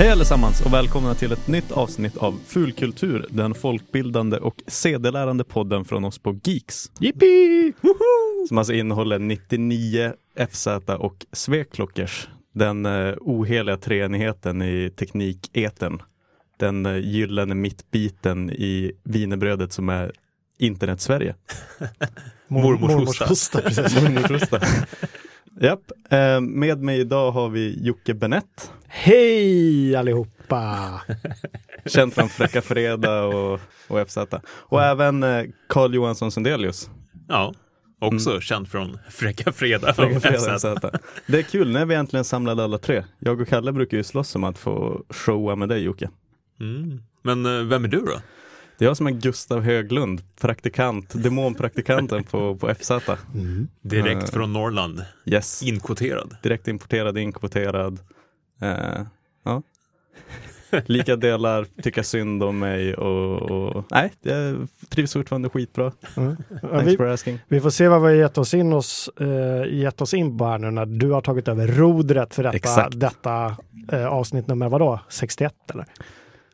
Hej allesammans och välkomna till ett nytt avsnitt av Fulkultur, den folkbildande och sedelärande podden från oss på Geeks. Yippee! Som alltså innehåller 99 FZ och Sveklockers, den uh, oheliga treenigheten i tekniketen. Den uh, gyllene mittbiten i vinerbrödet som är internet-Sverige. Mormors Mormors hosta. Japp, eh, med mig idag har vi Jocke Benett, Hej allihopa! känd från Fräcka Fredag och, och FZ. Och även eh, Carl Johansson Sundelius. Ja, också känd från Fräcka Fredag Fräcka och Fredag FZ. FZ. Det är kul, när vi äntligen samlade alla tre. Jag och Kalle brukar ju slåss om att få showa med dig Jocke. Mm. Men eh, vem är du då? Det är jag som är Gustav Höglund, praktikant, demonpraktikanten på, på FZ. Direkt Eh. från Norrland, Yes, inkvoterad. direkt importerad, inkvoterad. Eh, ja. Lika delar tycka synd om mig och, och nej, jag trivs fortfarande skitbra. Mm. Thanks vi, for asking. vi får se vad vi har gett oss in, oss, eh, gett oss in på här nu när du har tagit över rodret för detta, Exakt. detta eh, avsnitt nummer vadå? 61 eller?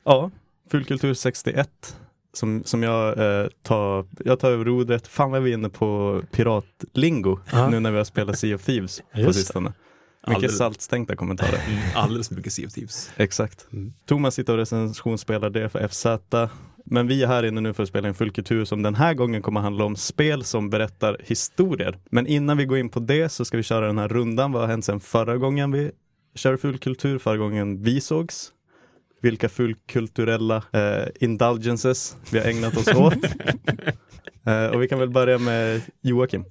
Ja, Fullkultur 61 som, som jag eh, tar, jag tar över rodret. Fan vad vi är inne på piratlingo Ja. nu när vi har spelat Sea of Thieves på sistone. Mycket Alldeles, saltstänkta kommentarer. mm, alldeles mycket Sea of Thieves. Exakt. Mm. Thomas sitter och recensionsspelar det för FZ. Men vi är här inne nu för att spela en fullkultur som den här gången kommer handla om spel som berättar historier. Men innan vi går in på det så ska vi köra den här rundan. Vad har hänt sedan förra gången vi kör fullkultur? Förra gången vi sågs? Vilka fullkulturella eh, indulgences vi har ägnat oss åt? eh, och vi kan väl börja med Joakim.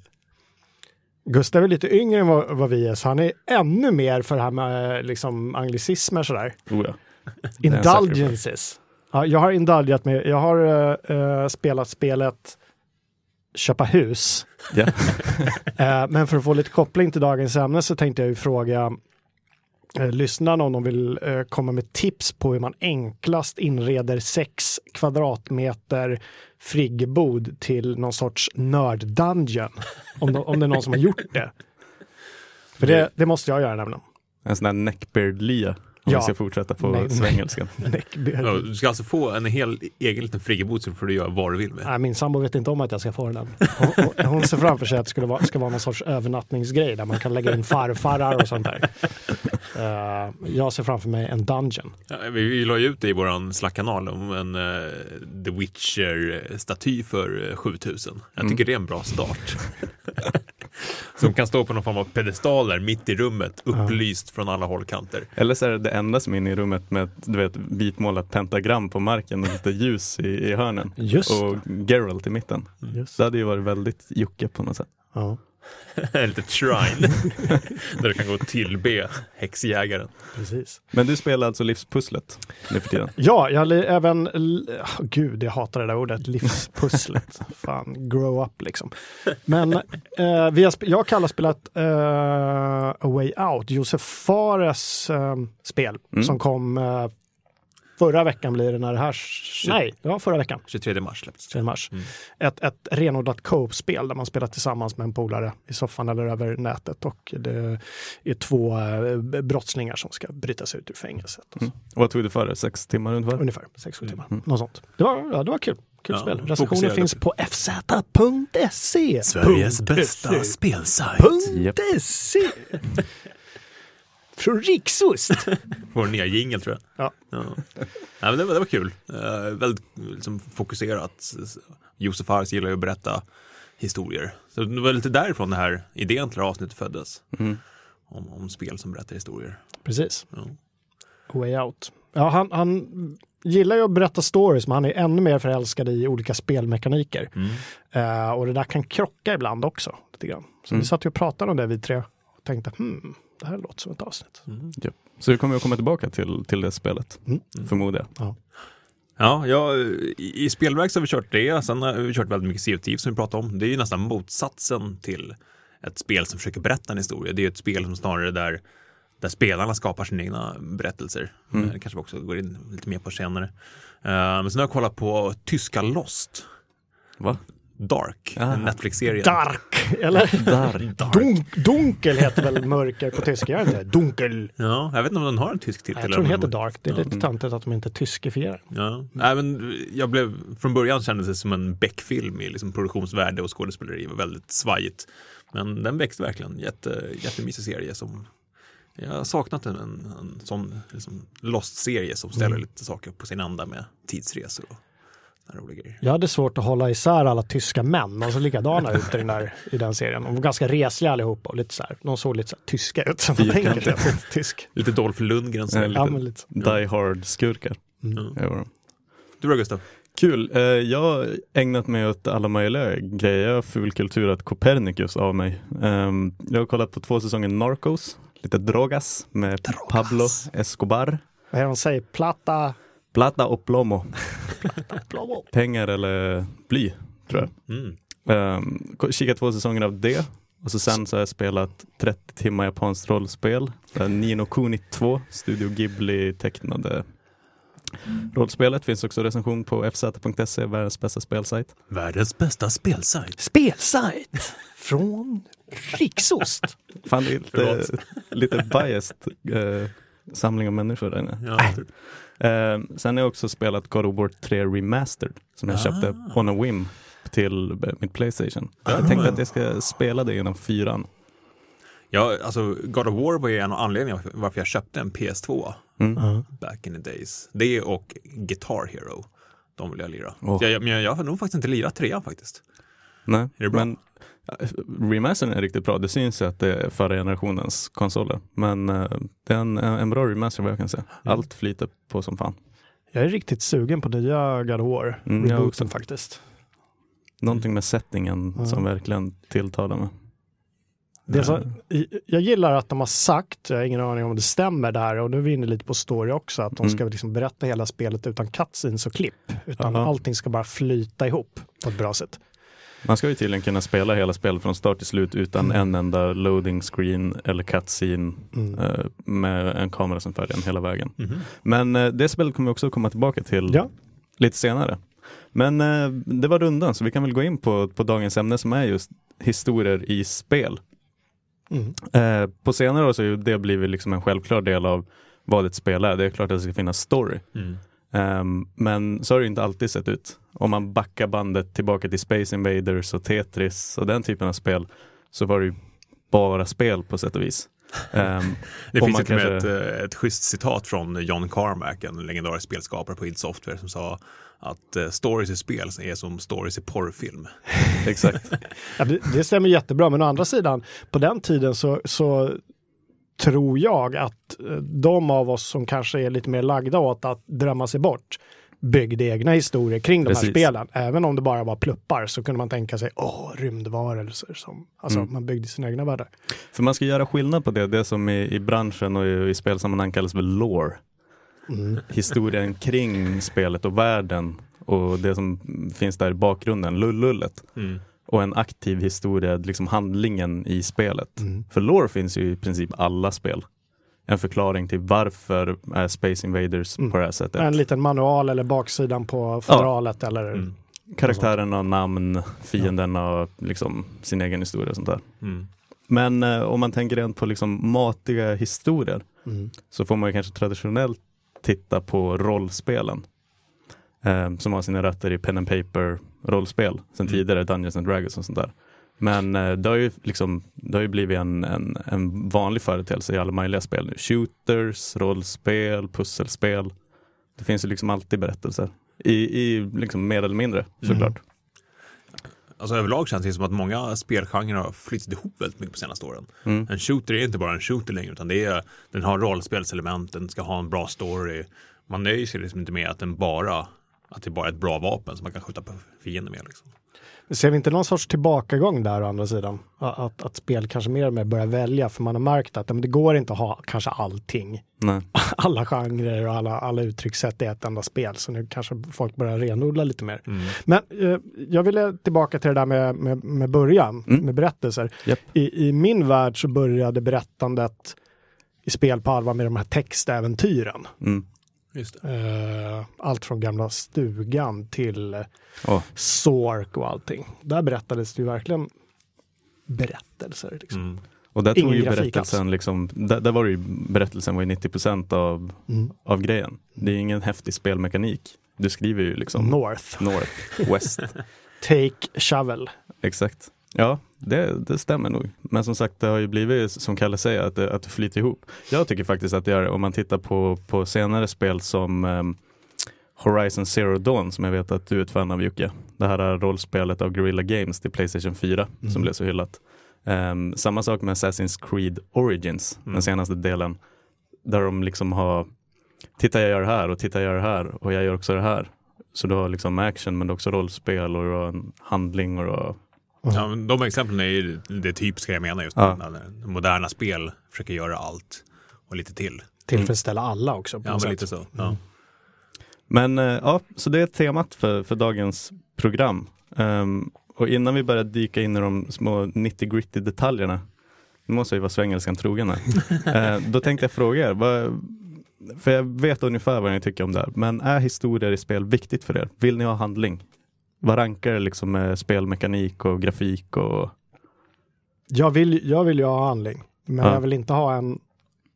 Gustav är lite yngre än vad, vad vi är, så han är ännu mer för det här med liksom, anglicismer sådär. Oh ja. Indulgences. Ja, jag har indulgat mig. Jag har eh, spelat spelet Köpa hus. Ja. Eh, men för att få lite koppling till dagens ämne så tänkte jag ju fråga lyssnarna om de vill eh, komma med tips på hur man enklast inreder 6 kvadratmeter friggebod till någon sorts nörd-dungeon. Om, de, om det är någon som har gjort det. För det, det måste jag göra nämligen. En sån här neckbeard-lya. Om Ja. vi ska fortsätta på Nej, svengelskan. Ja, du ska alltså få en hel egen liten friggebod så får du göra vad du vill med. Nej, min sambo vet inte om att jag ska få den än. Hon, hon, hon ser framför sig att det skulle vara, ska vara någon sorts övernattningsgrej där man kan lägga in farfarar och sånt där. Eh, jag ser framför mig en dungeon. Ja, vi, vi la ju ut det i våran Slack-kanal om en eh, The Witcher-staty för eh, 7000. Jag Mm. tycker det är en bra start. Som kan stå på någon form av pedestaler mitt i rummet, upplyst från alla hållkanter. Eller så är det enda som är inne i rummet med ett du vet, vitmålat pentagram på marken och lite ljus i, i hörnen. Just Och Geralt i mitten. Just. Det hade ju varit väldigt Jocke på något sätt. Ja, en litet shrine där du kan gå och tillbe häxjägaren. precis. Men du spelar alltså livspusslet nu för tiden? Ja, jag har även, oh, gud jag hatar det där ordet, livspusslet. Fan, grow up liksom. Men eh, vi har, jag och Kalle har spelat eh, A Way Out, Josef Fares eh, spel Mm. som kom eh, förra veckan blir det när det här, nej, ja förra veckan. 23 mars släpps 3 mars. Mm. Ett, ett renodlat co-op-spel där man spelar tillsammans med en polare i soffan eller över nätet och det är två eh, brottslingar som ska bryta sig ut ur fängelset. Och så. Mm. Och vad tog du för det? Sex timmar ungefär? Ungefär 6-7 timmar. Mm. Något sånt. Det var, ja, det var kul. Kul Ja, spel. Recensionen fokuserade. finns på fz.se. .se. spelsajt. Japp. .se. Från Riksost. Vår nya jingel tror jag. Ja. Ja. Nej, men det, var, det var kul. Uh, väldigt liksom, fokuserat. Josef Fares gillar ju att berätta historier. Så det var lite därifrån den här idén till det här avsnittet föddes. Mm. Om, om spel som berättar historier. Precis. Ja. Way Out. Ja, han, han gillar ju att berätta stories, men han är ännu mer förälskad i olika spelmekaniker. Mm. Eh, och det där kan krocka ibland också. Lite grann. Så Mm. vi satt ju och pratade om det vi tre tänkte, hmm, det här låter som ett avsnitt. Mm. Så du kommer att komma tillbaka till, till det spelet, Mm. förmodar jag. Ja, ja, i, i spelverk så har vi kört det. Sen har vi kört väldigt mycket Sea of Thieves som vi pratade om. Det är ju nästan motsatsen till ett spel som försöker berätta en historia. Det är ju ett spel som snarare där, där spelarna skapar sina egna berättelser. Mm. Eh, Det kanske vi också går in lite mer på senare. Eh, men sen har jag kollat på tyska Lost. Va? Dark, Ah. en Netflix-serie. Dark, eller? Dark. Dunk, dunkel heter väl mörker på tyska, gör det inte? Dunkel. Ja, jag vet inte om den har en tysk titel. Jag tror den heter Dark. Det är lite töntigt att de inte tyskifierar. Ja. Nej, men jag blev, från början kändes det som en Beck-film i liksom produktionsvärde och skådespeleri var väldigt svajigt. Men den växte verkligen, Jätte, jättemysig serie som jag har saknat en, en, en sån liksom, Lost-serie som ställer lite saker på sin anda med tidsresor och roliga grejer. Jag hade svårt att hålla isär alla tyska män. De såg likadana ut i den, där, i den serien. De var ganska resliga allihopa och lite så här, de såg lite så här tyska ut. Som man tänker sig tysk. Lite Dolph Lundgren. Så. Ja, lite Ja, lite. så. Die Hard-skurkar. Mm. Ja. Du då Gustav? Kul. Eh, Jag har ägnat mig åt alla möjliga grejer. Jag har fulkulturat Copernicus av mig. Ehm, Jag har kollat på två säsonger Narcos, lite Drogas med Pablo Escobar. Vad är det de säger? Plata, Plata och plomo. plomo. Pengar eller bly, tror jag. Mm. Um, kikat två säsonger av det. Och så sen så har jag spelat 30 timmar japanskt rollspel. Uh, Nino Kuni 2, Studio Ghibli tecknade rollspelet. Finns också recension på fz.se, världens bästa spelsajt. Världens bästa spelsajt. Spelsajt från Riksost. Fan, det är lite, lite biased uh, samling av människor där inne. Ja, Uh, sen har jag också spelat God of War 3 Remastered som jag Ah. köpte on a whim till eh, mitt Playstation. Ah. Jag tänkte att jag ska spela det genom fyran. ja, alltså God of War var ju en av anledningarna varför jag köpte en PS2 Mm. back in the days. Det och Guitar Hero. De vill jag lira. Åh. Jag, men jag har nog faktiskt inte lirat trean faktiskt. Nej, Är det bra? men remastern är riktigt bra. Det syns att det är förra generationens konsoler. Men eh, det är en, en bra remaster vad jag kan säga. Mm. Allt flyter på som fan. Jag är riktigt sugen på nya God of War. Mm, Rebooten faktiskt. Någonting med settingen Ja. som verkligen tilltalar mig. Det så, i- jag gillar att de har sagt, jag har ingen aning om det stämmer där, och nu är vi inne lite på story också, att de Mm. ska liksom berätta hela spelet utan cutscenes och klipp. Utan Jaha. allting ska bara flyta ihop på ett bra sätt. Man ska ju tydligen kunna spela hela spelet från start till slut utan Mm. en enda loading screen eller cutscene Mm. eh, med en kamera som följer en hela vägen. Mhm. Men eh, det spelet kommer vi också komma tillbaka till Ja, lite senare. Men eh, det var rundan så vi kan väl gå in på, på dagens ämne som är just historier i spel. mm. Eh, på senare år så har ju det blivit liksom en självklar del av vad ett spel är. Det är klart att det ska finnas story. Mm. Ehm, men så har det inte alltid sett ut. Om man backar bandet tillbaka till Space Invaders och Tetris och den typen av spel så var det ju bara spel på sätt och vis. Ehm, Det finns till kanske- ett, eh, ett schysst citat från John Carmack, en legendarisk spelskapare på id Software som sa att eh, stories i spel är som stories i porrfilm. exakt. Ja, det, det stämmer jättebra, men å andra sidan, på den tiden så, så tror jag att eh, de av oss som kanske är lite mer lagda åt att drömma sig bort byggde egna historier kring de här Precis. spelen. Även om det bara var pluppar så kunde man tänka sig, åh, rymdvarelser som, alltså Mm. man byggde sina egna världar. För man ska göra skillnad på det, det som i, i branschen och i, i spelsammanhang kallas för lore. Mm. Historien kring spelet och världen och det som finns där i bakgrunden, lullullet. Mm. Och en aktiv historia, liksom handlingen i spelet. Mm. För lore finns ju i princip alla spel. En förklaring till varför är Space Invaders Mm. på det här sättet. En liten manual eller baksidan på fodralet eller Mm. Karaktärerna, namn, fienderna och liksom sin egen historia och sånt där. Mm. Men eh, om man tänker rent på liksom matiga historier Mm. så får man ju kanske traditionellt titta på rollspelen. Eh, som har sina rötter i pen and paper rollspel sen Mm. tidigare, Dungeons and Dragons och sånt där. Men eh, det har ju liksom, det har blivit en, en, en vanlig företeelse i alla möjliga spel nu. Shooters, rollspel, pusselspel. Det finns ju liksom alltid berättelser. I, i liksom mer eller mindre såklart. Alltså överlag känns det som att många spelgenrer har flyttat ihop väldigt mycket på senaste åren. Mm. En shooter är inte bara en shooter längre utan det är, den har rollspelselement, den ska ha en bra story. Man nöjer sig liksom inte med att den bara att det bara är ett bra vapen som man kan skjuta på fiender med. Liksom. Ser vi inte någon sorts tillbakagång där å andra sidan? Att, att spel kanske mer och mer börjar välja för man har märkt att men det går inte att ha kanske allting. Nej. Alla genrer och alla, alla uttryckssätt i ett enda spel. Så nu kanske folk börjar renodla lite mer. Mm. Men eh, jag ville tillbaka till det där med, med, med början, Mm. med berättelser. Japp. I, I min värld så började berättandet i spel på allvar med de här textäventyren. Mm. Just det. Eh, allt från gamla stugan till Oh. Sork och allting. Där berättades det ju verkligen berättelser. Liksom. Mm. Och där tog ju berättelsen, liksom, där, där var det ju, berättelsen var ju 90 av, Mm. av grejen. Det är ingen häftig spelmekanik. Du skriver ju liksom North, North, West. Take Shovel. Exakt. Ja, det, det stämmer nog. Men som sagt, det har ju blivit som Kalle säger, att det, att det flyter ihop. Jag tycker faktiskt att det gör det. Om man tittar på, på senare spel som ehm, Horizon Zero Dawn, som jag vet att du är ett fan av Jocke. Det här är rollspelet av Guerrilla Games till Playstation 4, Mm. som blev så hyllat. Ehm, samma sak med Assassin's Creed Origins, Mm. den senaste delen. Där de liksom har, titta jag gör det här och titta jag gör det här och jag gör också det här. Så du har liksom action men också rollspel och du har en handling och du har Ja, men de exemplen är ju det typiska jag menar just Ja. när moderna spel försöker göra allt och lite till. Tillfredsställa alla också. På Ja, lite så. Ja. Men eh, ja, så det är temat för, för dagens program. Ehm, och innan vi börjar dyka in i de små 90 gritty detaljerna, nu måste jag ju vara svengelskan trogen här. Eh, då tänkte jag fråga er, vad, för jag vet ungefär vad ni tycker om det här, men är historier i spel viktigt för er? Vill ni ha handling? Vad rankar det liksom med spelmekanik och grafik och Jag, vill, jag vill ju ha handling, men Ja. jag vill inte ha en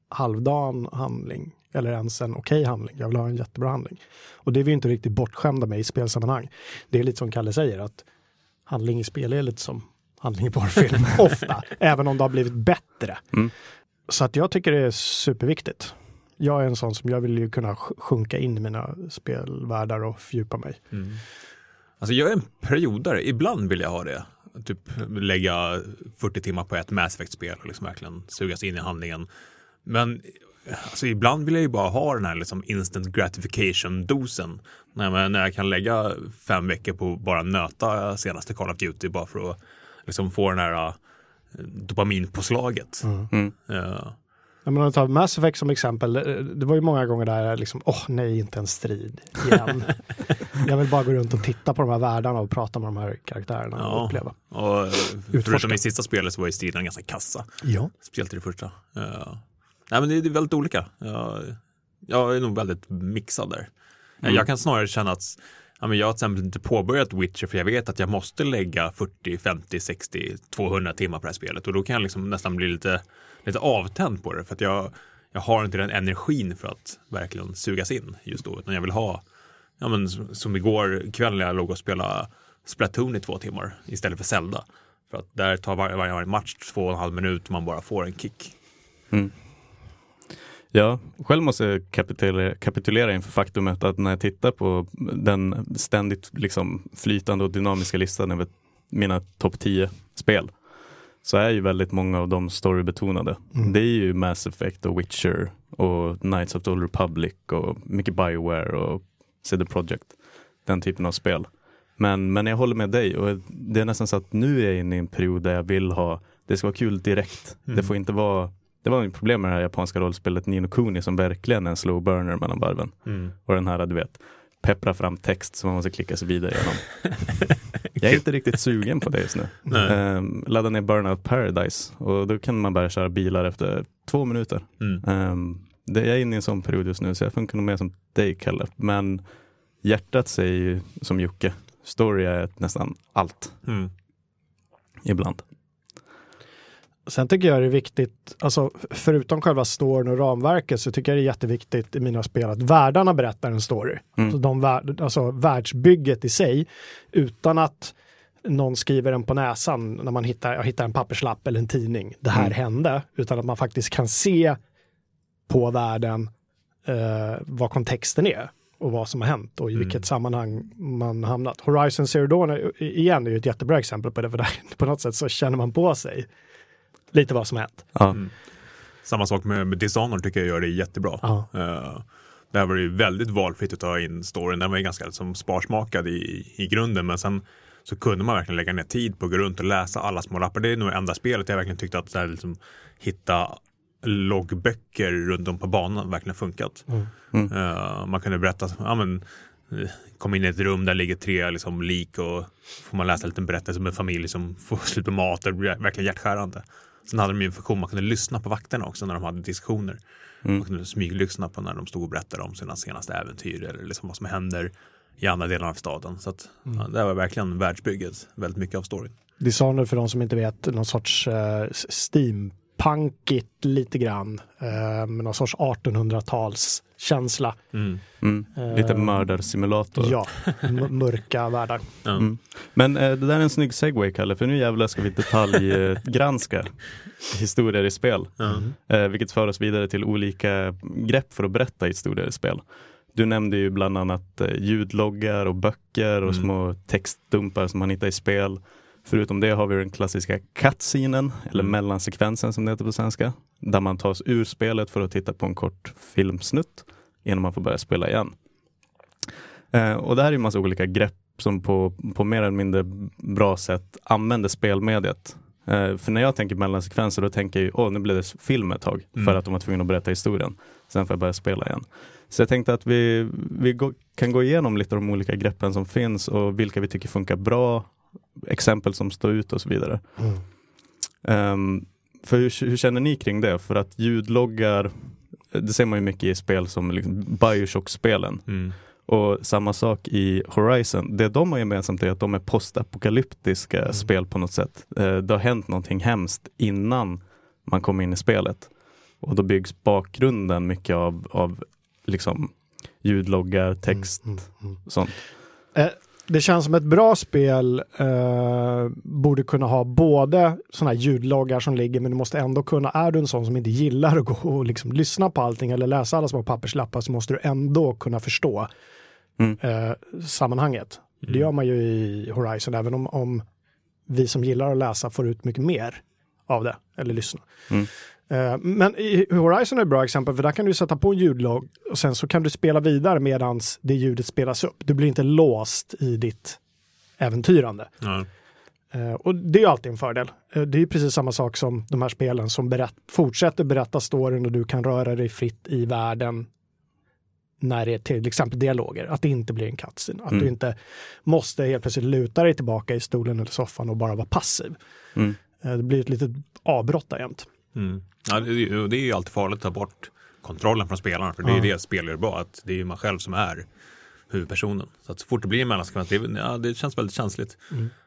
halvdan handling eller ens en okej handling. Jag vill ha en jättebra handling. Och det är vi inte riktigt bortskämda med i spelsammanhang. Det är lite som Kalle säger, att handling i spel är lite som handling i porrfilm, ofta, även om det har blivit bättre. Mm. Så att jag tycker det är superviktigt. Jag är en sån som jag vill ju kunna sj- sjunka in i mina spelvärldar och fördjupa mig. Mm. Alltså jag är en periodare, ibland vill jag ha det. Typ lägga 40 timmar på ett Mass Effect-spel och liksom verkligen sugas in i handlingen. Men alltså, ibland vill jag ju bara ha den här liksom instant gratification-dosen. När, man- när jag kan lägga fem veckor på att bara nöta senaste Call of Duty bara för att liksom få den här äh, dopaminpåslaget. Mm. Ja. Ja, men om vi tar Mass Effect som exempel, eh, det var ju många gånger där liksom, åh nej, inte en strid igen. jag vill bara gå runt och titta på de här världarna och prata med de här karaktärerna och Ja. uppleva. Och eh, förutom i sista spelet så var ju stilen ganska kassa. Ja. Speciellt i det första. Ja. Nej men det är väldigt olika. Jag, jag är nog väldigt mixad där. Mm. Jag kan snarare känna att ja, men jag har till exempel inte påbörjat Witcher för jag vet att jag måste lägga 40, 50, 60, 200 timmar på det här spelet och då kan jag liksom nästan bli lite, lite avtänd på det för att jag, jag har inte den energin för att verkligen sugas in just då utan jag vill ha, ja men som- igår kväll när jag låg och spelade Splatoon i två timmar istället för Zelda. För att där tar varje, varje match två och en halv minut och man bara får en kick. Mm. Ja, själv måste jag kapitulera, kapitulera inför faktumet att när jag tittar på den ständigt liksom flytande och dynamiska listan över mina topp 10 spel så är ju väldigt många av dem storybetonade. Mm. Det är ju Mass Effect och Witcher och Knights of the Old Republic och mycket Bioware och CD Projekt. Den typen av spel. Men, men jag håller med dig och det är nästan så att nu är jag inne i en period där jag vill ha, det ska vara kul direkt. Mm. Det får inte vara det var ett problem med det här japanska rollspelet Nino Kuni som verkligen är en slow burner mellan varven. Mm. Och den här, du vet, peppra fram text som man måste klicka sig vidare igenom. Jag är inte riktigt sugen på det just nu. Um, ladda ner Burnout Paradise och då kan man börja köra bilar efter två minuter. Mm. Ehm, det, jag är inne i en sån period just nu så jag funkar nog mer som dig Kalle. Men hjärtat säger ju som Jocke, story är nästan allt Mm. ibland. Sen tycker jag det är viktigt, alltså förutom själva storyn och ramverket så tycker jag det är jätteviktigt i mina spel att världarna berättar en story. Mm. Så de alltså världsbygget i sig utan att någon skriver den på näsan när man hittar, jag hittar en papperslapp eller en tidning. Det här Mm. hände, utan att man faktiskt kan se på världen eh, vad kontexten är och vad som har hänt och i Mm. vilket sammanhang man hamnat. Horizon Zero Dawn är, igen är ju ett jättebra exempel på det, för där, på något sätt så känner man på sig lite vad som har hänt. Ja. Mm. Samma sak med, med Dishonored tycker jag gör det jättebra. Ja. Uh, där var det ju väldigt valfritt att ta in storyn. Den var ju ganska som sparsmakad i, i grunden men sen så kunde man verkligen lägga ner tid på att gå runt och läsa alla små lappar. Det är nog enda spelet jag verkligen tyckte att så här, liksom, hitta loggböcker runt om på banan verkligen funkat. Mm. Mm. Eh, man kunde berätta, ja men eh, kom in i ett rum där ligger tre liksom, lik och får man läsa en liten berättelse om en familj som får slut på mat det blir verkligen hjärtskärande. Sen hade de ju en funktion man kunde lyssna på vakterna också när de hade diskussioner. Mm. Man kunde smyglyssna på när de stod och berättade om sina senaste äventyr eller liksom vad som händer i andra delar av staden. Så att, ja, det var verkligen världsbygget, väldigt mycket av storyn. Dishonored för de som inte vet, någon sorts eh, steampunkigt lite grann. Eh, med någon sorts 1800-tals känsla. Mm. Mm. Lite Eh, mördarsimulator. Ja, mörka världar. Mm. Men eh, det där är en snygg segway, Kalle, för nu jävlar ska vi detaljgranska historier i spel. Eh, vilket för oss vidare till olika grepp för att berätta historier i spel. Du nämnde ju bland annat eh, ljudloggar och böcker och Mm. små textdumpar som man hittar i spel. Förutom det har vi den klassiska cutscenen, eller Mm. mellansekvensen som det heter på svenska. Där man tas ur spelet för att titta på en kort filmsnutt innan man får börja spela igen. Eh, och det här är en massa olika grepp som på, på mer eller mindre bra sätt använder spelmediet. Eh, för när jag tänker mellansekvenser då tänker jag åh nu blev det film ett tag Mm. för att de var tvungna att berätta historien. Sen får jag börja spela igen. Så jag tänkte att vi, vi gå, kan gå igenom lite av de olika greppen som finns och vilka vi tycker funkar bra, exempel som står ut och så vidare. Ehm, för hur, hur känner ni kring det? För att ljudloggar, det ser man ju mycket i spel som liksom Bioshock-spelen. Mm. Och samma sak i Horizon. Det de har gemensamt är att de är postapokalyptiska Mm. spel på något sätt. Eh, Det har hänt någonting hemskt innan man kommer in i spelet. Och då byggs bakgrunden mycket av, av liksom ljudloggar, text Mm, mm, och sånt. Eh, Det känns som ett bra spel eh, borde kunna ha både sådana här ljudloggar som ligger, men du måste ändå kunna, är du en sån som inte gillar att gå och liksom lyssna på allting eller läsa alla små papperslappar så måste du ändå kunna förstå Mm. eh, sammanhanget. Det gör man ju i Horizon, även om, om vi som gillar att läsa får ut mycket mer av det, eller lyssna. Mm. Eh, Men i Horizon är ett bra exempel, för där kan du sätta på en ljudlogg och sen så kan du spela vidare medan det ljudet spelas upp. Du blir inte låst i ditt äventyrande. Ja. Eh, Och det är alltid en fördel. Eh, Det är precis samma sak som de här spelen som berätt, fortsätter berätta storyn och du kan röra dig fritt i världen när det är till exempel dialoger, att det inte blir en cutscene. Att Mm. du inte måste helt plötsligt luta dig tillbaka i stolen eller soffan och bara vara passiv. Mm. Det blir ett litet avbrott där jämt. Mm. Ja, det, är ju- det är ju alltid farligt att ta bort kontrollen från spelarna, för det är ju Ja. det spel gör bra, att det är ju man själv som är huvudpersonen. Så att så fort det blir en mellansekvens, det, ja, det känns väldigt känsligt.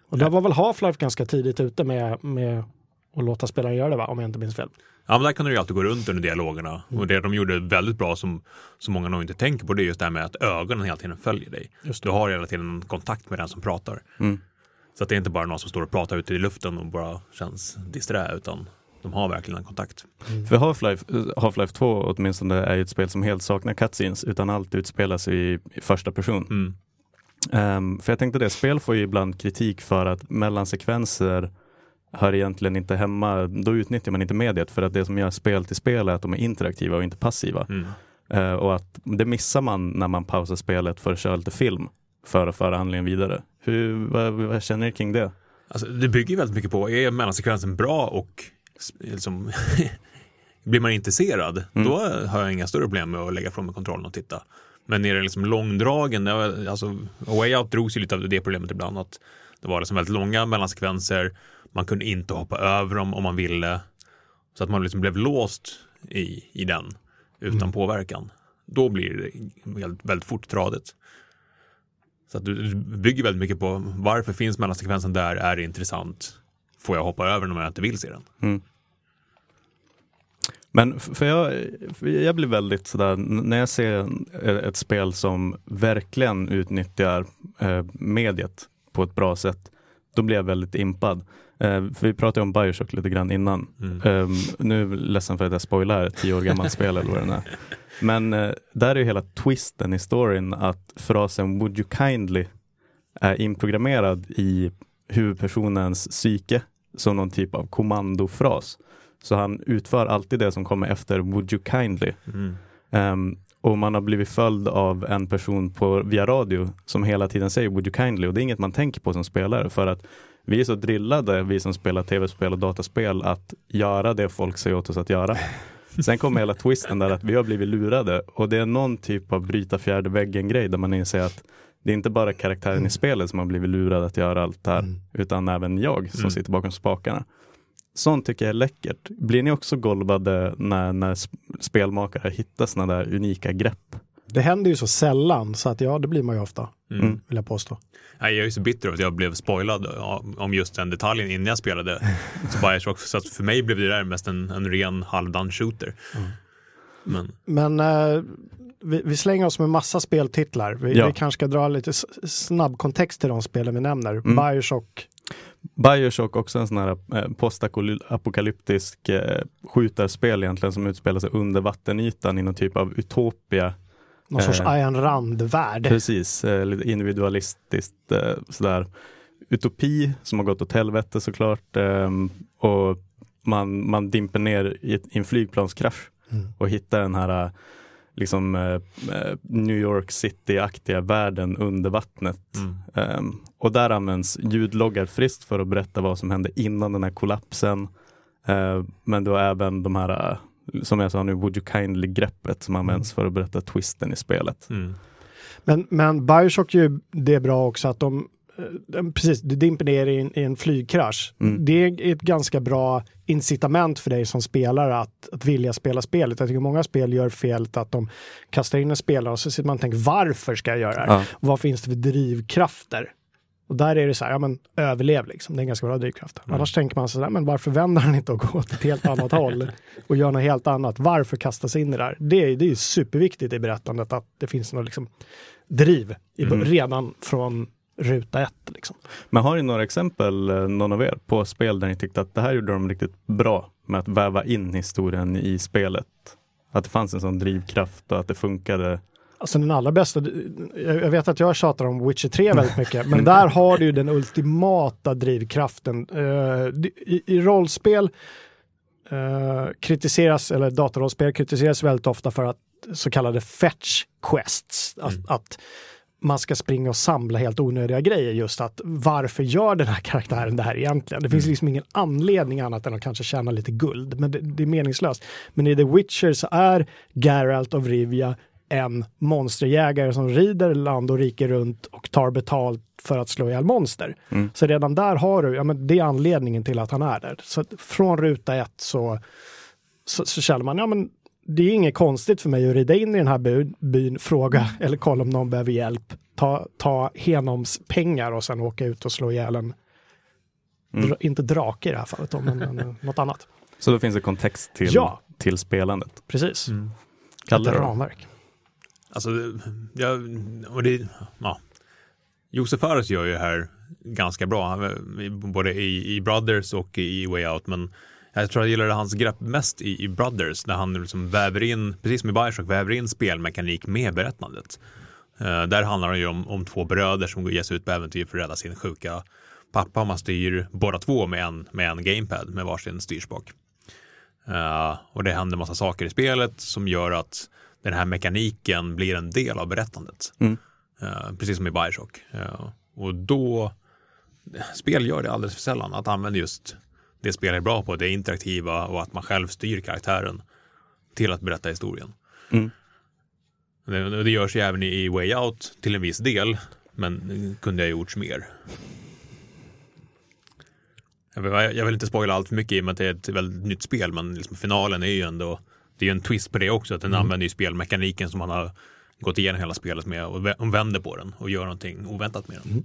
Och där var väl Half-Life ganska tidigt ute med, med att låta spelaren göra det, va? om jag inte minns fel. Ja, men där kunde du ju alltid gå runt under dialogerna. Och det de gjorde väldigt bra som, som många nog inte tänker på, det är just det här med att ögonen hela tiden följer dig. Just Du har hela tiden en kontakt med den som pratar. Mm. Så att det är inte bara någon som står och pratar ute i luften och bara känns disträ, utan de har verkligen en kontakt. För Half-Life, Half-Life 2 åtminstone är ett spel som helt saknar cutscenes utan allt utspelas i, i första person. Mm. Ehm, för jag tänkte det, spel får ju ibland kritik för att mellansekvenser hör egentligen inte hemma, då utnyttjar man inte mediet för att det som gör spel till spel är att de är interaktiva och inte passiva. Mm. Eh, och att det missar man när man pausar spelet för att köra lite film för att föra handlingen vidare. Hur, vad, vad känner ni kring det? Alltså, det bygger väldigt mycket på, är mellansekvensen bra och liksom, blir man intresserad, Mm. då har jag inga större problem med att lägga från mig kontrollen och titta. Men är det liksom långdragen, alltså, Way Out drogs ju lite av det problemet ibland, att det var liksom väldigt långa mellansekvenser, man kunde inte hoppa över dem om man ville, så att man liksom blev låst i, i den utan påverkan. Då blir det väldigt, väldigt fort tradigt. Så att du du bygger väldigt mycket på varför finns mellansekvensen där, är det intressant, får jag hoppa över den om jag inte vill se den? Mm. Men för jag, för jag blir väldigt sådär, när jag ser ett spel som verkligen utnyttjar eh, mediet på ett bra sätt, då blir jag väldigt impad. Eh, för vi pratade om Bioshock lite grann innan. Mm. Eh, nu är jag ledsen för att jag spoilar ett tio år gammalt spel eller vad det nu är. Men eh, där är ju hela twisten i storyn att frasen “Would you kindly” är inprogrammerad i huvudpersonens psyke som någon typ av kommandofras. Så han utför alltid det som kommer efter “Would you kindly”. Mm. Ehm, och man har blivit följd av en person på, via radio som hela tiden säger “Would you kindly” och det är inget man tänker på som spelare för att vi är så drillade, vi som spelar tv-spel och dataspel, att göra det folk säger åt oss att göra. Sen kommer hela twisten där att vi har blivit lurade och det är någon typ av bryta fjärde väggen grej där man inser att det är inte bara karaktären i spelet som har blivit lurad att göra allt det här, Mm. utan även jag som Mm. sitter bakom spakarna. Sånt tycker jag är läckert. Blir ni också golvade när, när spelmakare hittar sådana där unika grepp? Det händer ju så sällan så att ja, det blir man ju ofta, Mm. vill jag påstå. Jag är ju så bitter över att jag blev spoilad om just den detaljen innan jag spelade. Så, bara, så att för mig blev det där mest en, en ren halvdan shooter. Mm. Men Men eh, vi, vi slänger oss med massa speltitlar. Vi, Ja. vi kanske ska dra lite snabb kontext till de spelen vi nämner. Mm. Bioshock, Bioshock också en sån här eh, postapokalyptisk eh, skjutarspel egentligen som utspelar sig under vattenytan i någon typ av utopia. någon sorts Eh, Ayn Rand-värld. Precis, eh, lite individualistiskt eh, sådär. Utopi som har gått åt helvete såklart. och man, man dimper ner i, ett, i en flygplanskrasch Mm. och hittar den här liksom eh, New York City-aktiga världen under vattnet. mm. Ehm, och där används ljudloggar friskt för att berätta vad som hände innan den här kollapsen. Eh, men då även de här, eh, som jag sa nu, Would you kindly-greppet som används för att berätta twisten i spelet. Mm. Men, men Bioshock gör ju det bra också att de eh, Precis, du dimper ner i en, i en flygkrasch. Mm. Det är ett ganska bra incitament för dig som spelare att, att vilja spela spelet. Jag tycker många spel gör felet att de kastar in en spelare och så sitter man och tänker varför ska jag göra det här? Ja. Vad finns det för drivkrafter? Och där är det så här, ja men överlev liksom. Det är en ganska bra drivkraft. Mm. Annars tänker man så här, men varför vänder han inte och går åt ett helt annat håll och gör något helt annat? Varför kasta sig in i det här? Det är, det är ju superviktigt i berättandet att det finns något liksom driv i, Mm. redan från ruta ett. Liksom. Men har ni några exempel, eh, någon av er, på spel där ni tyckte att det här gjorde de riktigt bra med att väva in historien i spelet? Att det fanns en sån drivkraft och att det funkade. Alltså den allra bästa, jag vet att jag tjatar om Witcher 3 väldigt mycket, men där har du ju den ultimata drivkraften. Eh, I, i rollspel eh, kritiseras, eller datarollspel kritiseras väldigt ofta för att så kallade fetch quests, att, Mm. att man ska springa och samla helt onödiga grejer. Just att varför gör den här karaktären det här egentligen? Det finns Mm. liksom ingen anledning annat än att kanske tjäna lite guld, men det, det är meningslöst. Men i The Witcher så är Geralt of Rivia en monsterjägare som rider land och rike runt och tar betalt för att slå ihjäl monster. Mm. Så redan där har du, ja men det är anledningen till att han är där. Så från ruta ett så, så, så känner man, ja men det är inget konstigt för mig att rida in i den här byn, byn fråga eller kolla om någon behöver hjälp, ta, ta Henoms pengar och sen åka ut och slå ihjäl en, Mm. dra, inte drake i det här fallet, då, men, men något annat. Så då finns det kontext till, Ja. till spelandet. Precis, Mm. Kalle ett då? ramverk. Alltså, ja, och det, ja. Josef Fares gör ju det här ganska bra, eh, både i, i Brothers och i Way Out, men jag tror jag gillade hans grepp mest i, i Brothers, när han liksom väver in, precis som i Bioshock, väver in spelmekanik med berättandet. Uh, där handlar det ju om, om två bröder som ger sig ut på äventyr för att rädda sin sjuka pappa. och Man styr båda två med en, med en gamepad med varsin styrspak. Uh, och det händer massa saker i spelet som gör att den här mekaniken blir en del av berättandet. Mm. Eh, precis som i Bioshock. Eh, och då, spel gör det alldeles för sällan, att använda just det spel är bra på, det interaktiva och att man själv styr karaktären till att berätta historien. Mm. Det, det görs ju även i Way Out till en viss del, men kunde ha gjorts mer. Jag vill, jag vill inte spoila allt för mycket i och med att det är ett väldigt nytt spel, men liksom finalen är ju ändå, det är ju en twist på det också, att den använder ju spelmekaniken som man har gått igenom hela spelet med och vä- och vänder på den och gör någonting oväntat med den.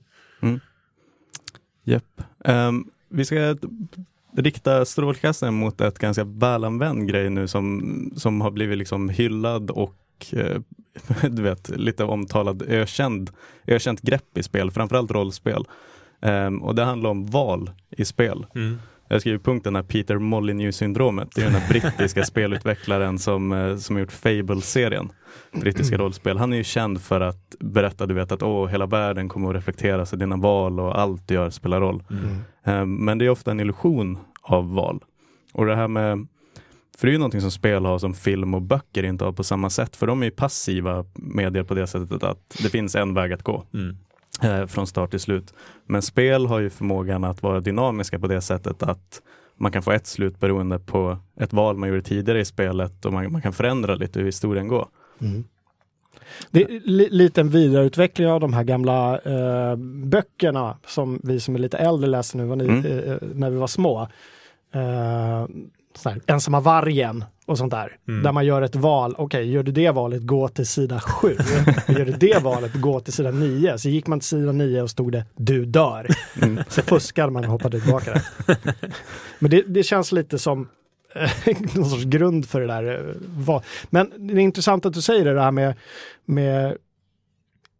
Japp. Ehm, vi ska rikta strålkastaren mot ett ganska välanvänd grej nu som, som har blivit liksom hyllad och eh, du vet, lite omtalad ökänd, ökänt grepp i spel, framförallt rollspel. Ehm, och det handlar om val i spel. Mm. Jag skriver punkten här Peter Molyneux-syndromet. Det är den här brittiska spelutvecklaren som, eh, som har gjort Fable-serien. Brittiska rollspel. Han är ju känd för att berätta, du vet att åh, hela världen kommer att reflekteras i dina val och allt du gör spelar roll. Mm. Eh, Men det är ofta en illusion av val. Och det här med, för det är ju någonting som spel har som film och böcker inte har på samma sätt. För de är ju passiva medier på det sättet att det finns en väg att gå Mm. Eh, från start till slut. Men spel har ju förmågan att vara dynamiska på det sättet att man kan få ett slut beroende på ett val man gjorde tidigare i spelet och man, man kan förändra lite hur historien går. Mm. Det är li, lite en vidareutveckling av de här gamla eh, böckerna som vi som är lite äldre läste nu ni, Mm. eh, när vi var små. eh, sån här, ensamma vargen och sånt där. Mm. Där man gör ett val, okej, gör du det valet, gå till sida 7. gör du det valet, gå till sida 9. Så gick man till sida 9 och stod det du dör. Mm. Så fuskade man och hoppade tillbaka där. Men det, det känns lite som eh, någon sorts grund för det där. eh. Men det är intressant att du säger det här med, med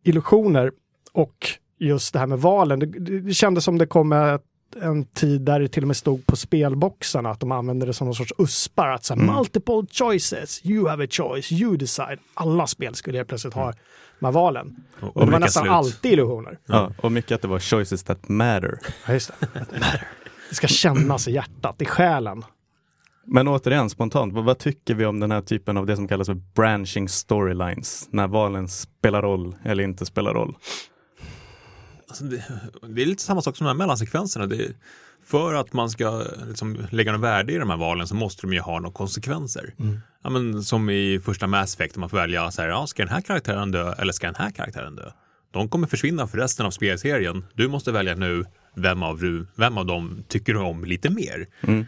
illusioner och just det här med valen. Det, det det kändes som det kom ett, en tid där det till och med stod på spelboxarna att de använde det som någon sorts uspar. Att så här, Mm. multiple choices, you have a choice, you decide. Alla spel skulle helt plötsligt ha de här valen. Och, Och det var nästan slut. alltid illusioner. Ja, och mycket att det var choices that matter. Ja, just det. Det ska kännas i hjärtat, i själen. Men återigen, spontant, vad, vad tycker vi om den här typen av det som kallas för branching storylines? När valen spelar roll eller inte spelar roll. Alltså det, det är lite samma sak som de här mellansekvenserna. Det, för att man ska liksom lägga något värde i de här valen så måste de ju ha några konsekvenser. Ja, men som i första Mass Effect, man får välja så här, ja, ska den här karaktären dö eller ska den här karaktären dö? De kommer försvinna för resten av spelserien. Du måste välja nu vem av, du, vem av dem tycker du om lite mer. Mm.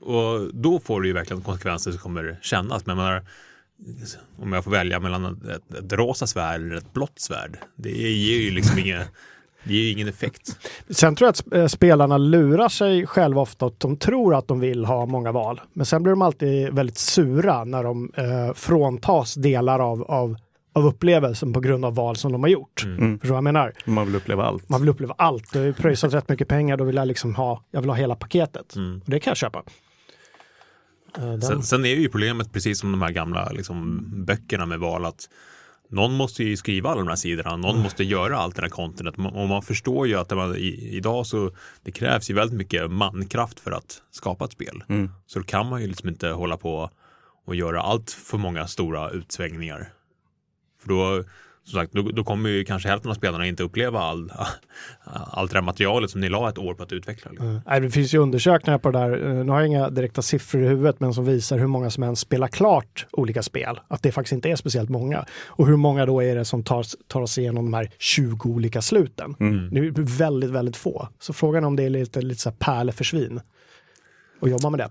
Och då får du ju verkligen konsekvenser som kommer kännas. Men menar, om jag får välja mellan ett, ett rosa svärd eller ett blått svärd, det ger ju liksom ingen, det ger ju ingen effekt. Sen tror jag att eh, spelarna lurar sig själva ofta att de tror att de vill ha många val. Men sen blir de alltid väldigt sura när de eh, fråntas delar av, av, av upplevelsen på grund av val som de har gjort. Mm. Förstår du vad jag menar? Man vill uppleva allt. Man vill uppleva allt. Du har ju pröjsat rätt mycket pengar, då vill jag liksom ha, jag vill ha hela paketet. Mm. Och det kan jag köpa. Den- Sen, sen är ju problemet precis som de här gamla liksom, böckerna med val att någon måste ju skriva alla de här sidorna, någon måste göra allt det här contentet. Och man förstår ju att det man, i, idag så det krävs ju väldigt mycket mankraft för att skapa ett spel. Mm. Så då kan man ju liksom inte hålla på och göra allt för många stora utsvängningar. För då, som sagt, då, då kommer ju kanske hälften av spelarna inte uppleva all, allt det här materialet som ni la ett år på att utveckla. Liksom. Nej, det finns ju undersökningar på det där. Eh, Nu har jag inga direkta siffror i huvudet, men som visar hur många som ens spelar klart olika spel. Att det faktiskt inte är speciellt många. Och hur många då är det som tar, tar sig igenom de här 20 olika sluten. Mm. Det är väldigt, väldigt få. Så frågan är om det är lite, lite så här pärleförsvinn. Och jobba med det.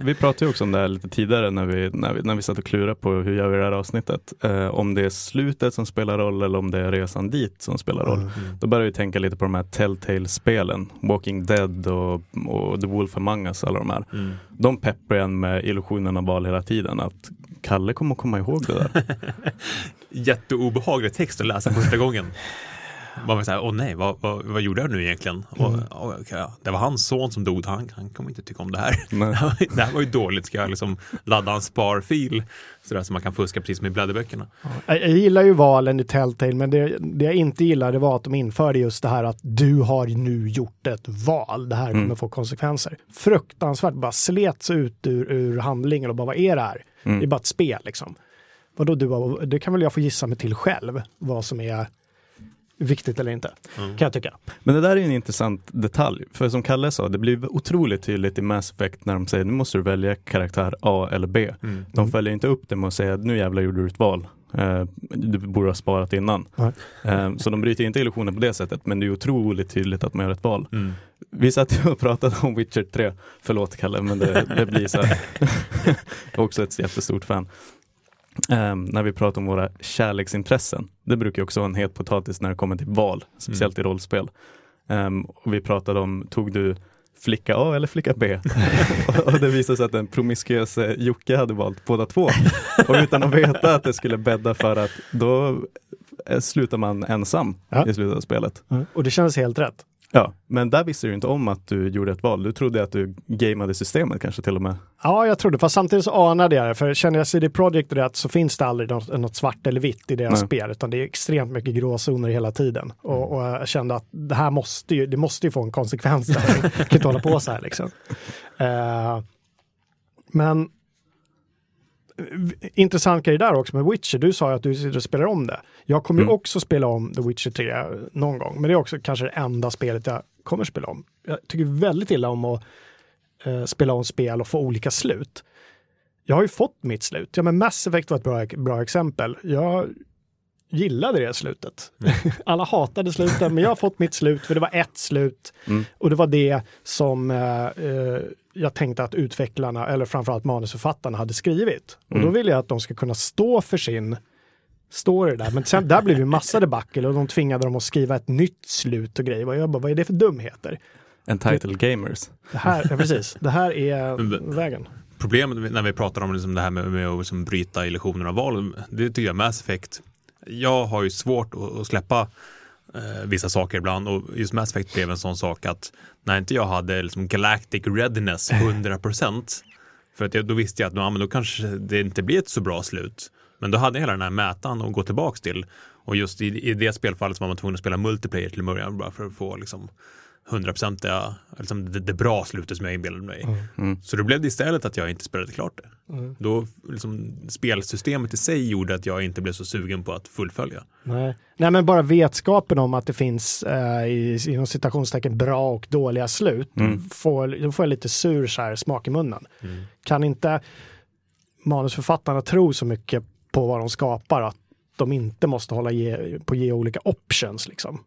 Vi pratade ju också om det här lite tidigare när vi, när vi, när vi satt och klurade på hur gör vi det här avsnittet. Eh, om det är slutet som spelar roll eller om det är resan dit som spelar roll. Då började vi tänka lite på de här Telltale-spelen. Walking Dead och, och The Wolf Among Us, alla de här. Mm. De pepprar en med illusionen av val hela tiden. Att Kalle kommer att komma ihåg det där. jätteobehaglig text att läsa första gången. Man var så här, åh nej, vad, vad, vad gjorde jag nu egentligen? Och, åh, okej, ja, det var hans son som dog, han, han kommer inte tycka om det här. Det här var ju dåligt, ska jag liksom ladda en sparfil sådär så man kan fuska precis som i blädderböckerna. Jag, jag gillar ju valen i Telltale, men det, det jag inte gillade var att de införde just det här att du har nu gjort ett val. Det här kommer Mm. få konsekvenser. Fruktansvärt, bara slets ut ur, ur handlingen och bara vad är det här? Mm. Det är bara ett spel liksom. Vadå, du, det kan väl jag få gissa mig till själv, vad som är viktigt eller inte, Mm. kan jag tycka. Men det där är en intressant detalj. För som Kalle sa, det blir otroligt tydligt i Mass Effect när de säger nu måste du välja karaktär A eller B. Mm. De följer inte upp det med att säga nu jävlar gjorde du ett val. Eh, du borde ha sparat innan. Nej. Eh, så de bryter inte illusionen på det sättet, men det är otroligt tydligt att man gör ett val. Mm. Vi satt ju och pratade om Witcher 3. Förlåt Kalle, men det, det blir så här. Jag är också ett jättestort fan. Ehm, när vi pratar om våra kärleksintressen. Det brukar också vara en het potatis när det kommer till val, speciellt i rollspel. Ehm, och vi pratade om, tog du flicka A eller flicka B? och, och det visade sig att den promiskuöse Jocke hade valt båda två. Och utan att veta att det skulle bädda för att då eh, slutar man ensam Ja. i slutet av spelet. Och det känns helt rätt. Ja, men där visste du inte om att du gjorde ett val. Du trodde att du gameade systemet kanske till och med. Ja, jag trodde, fast samtidigt så anade jag det. För känner jag CD Projekt rätt så finns det aldrig något, något svart eller vitt i deras Nej. spel, utan det är extremt mycket gråzoner hela tiden. Och, och jag kände att det här måste ju, det måste ju få en konsekvens. Där. Jag kan inte hålla på så här liksom. Eh, men intressant grej där också med Witcher. Du sa ju att du sitter och spelar om det. Jag kommer ju Mm. också spela om The Witcher 3 någon gång, men det är också kanske det enda spelet jag kommer spela om. Jag tycker väldigt illa om att eh, spela om spel och få olika slut. Jag har ju fått mitt slut. Ja, men Mass Effect var ett bra, bra exempel. Jag, gillade det slutet. Alla hatade slutet, men jag har fått mitt slut för det var ett slut. Mm. Och det var det som eh, eh, jag tänkte att utvecklarna, eller framförallt manusförfattarna, hade skrivit. Och då Mm. vill jag att de ska kunna stå för sin story där. Men sen där blev det massa debacle och de tvingade dem att skriva ett nytt slut och grejer. Och jag bara, vad är det för dumheter? Entitled Gamers. Det här, ja, precis, det här är vägen. Problemet när vi pratar om liksom det här med, med att liksom bryta illusioner av val, det tycker jag Mass Effect. Jag har ju svårt att, att släppa eh, vissa saker ibland och just Mass Effect blev en sån sak att när inte jag hade liksom galactic readiness 100% för att jag, då visste jag att ja, men då kanske det inte blir ett så bra slut. Men då hade jag hela den här mätaren att gå tillbaks till. Och just i, i det spelfallet var man tvungen att spela multiplayer till en början bara för att få liksom 100% liksom det, det bra slutet som jag inbillade mig. Mm. Så då blev det istället att jag inte spelade klart det. Mm. Då liksom, spelsystemet i sig gjorde att jag inte blev så sugen på att fullfölja. Nej. Nej, men bara vetskapen om att det finns eh, i, inom citationstecken bra och dåliga slut, Mm. får, då får jag lite sur så här, smak i munnen. Mm. Kan inte manusförfattarna tro så mycket på vad de skapar att de inte måste hålla ge, på ge olika options liksom?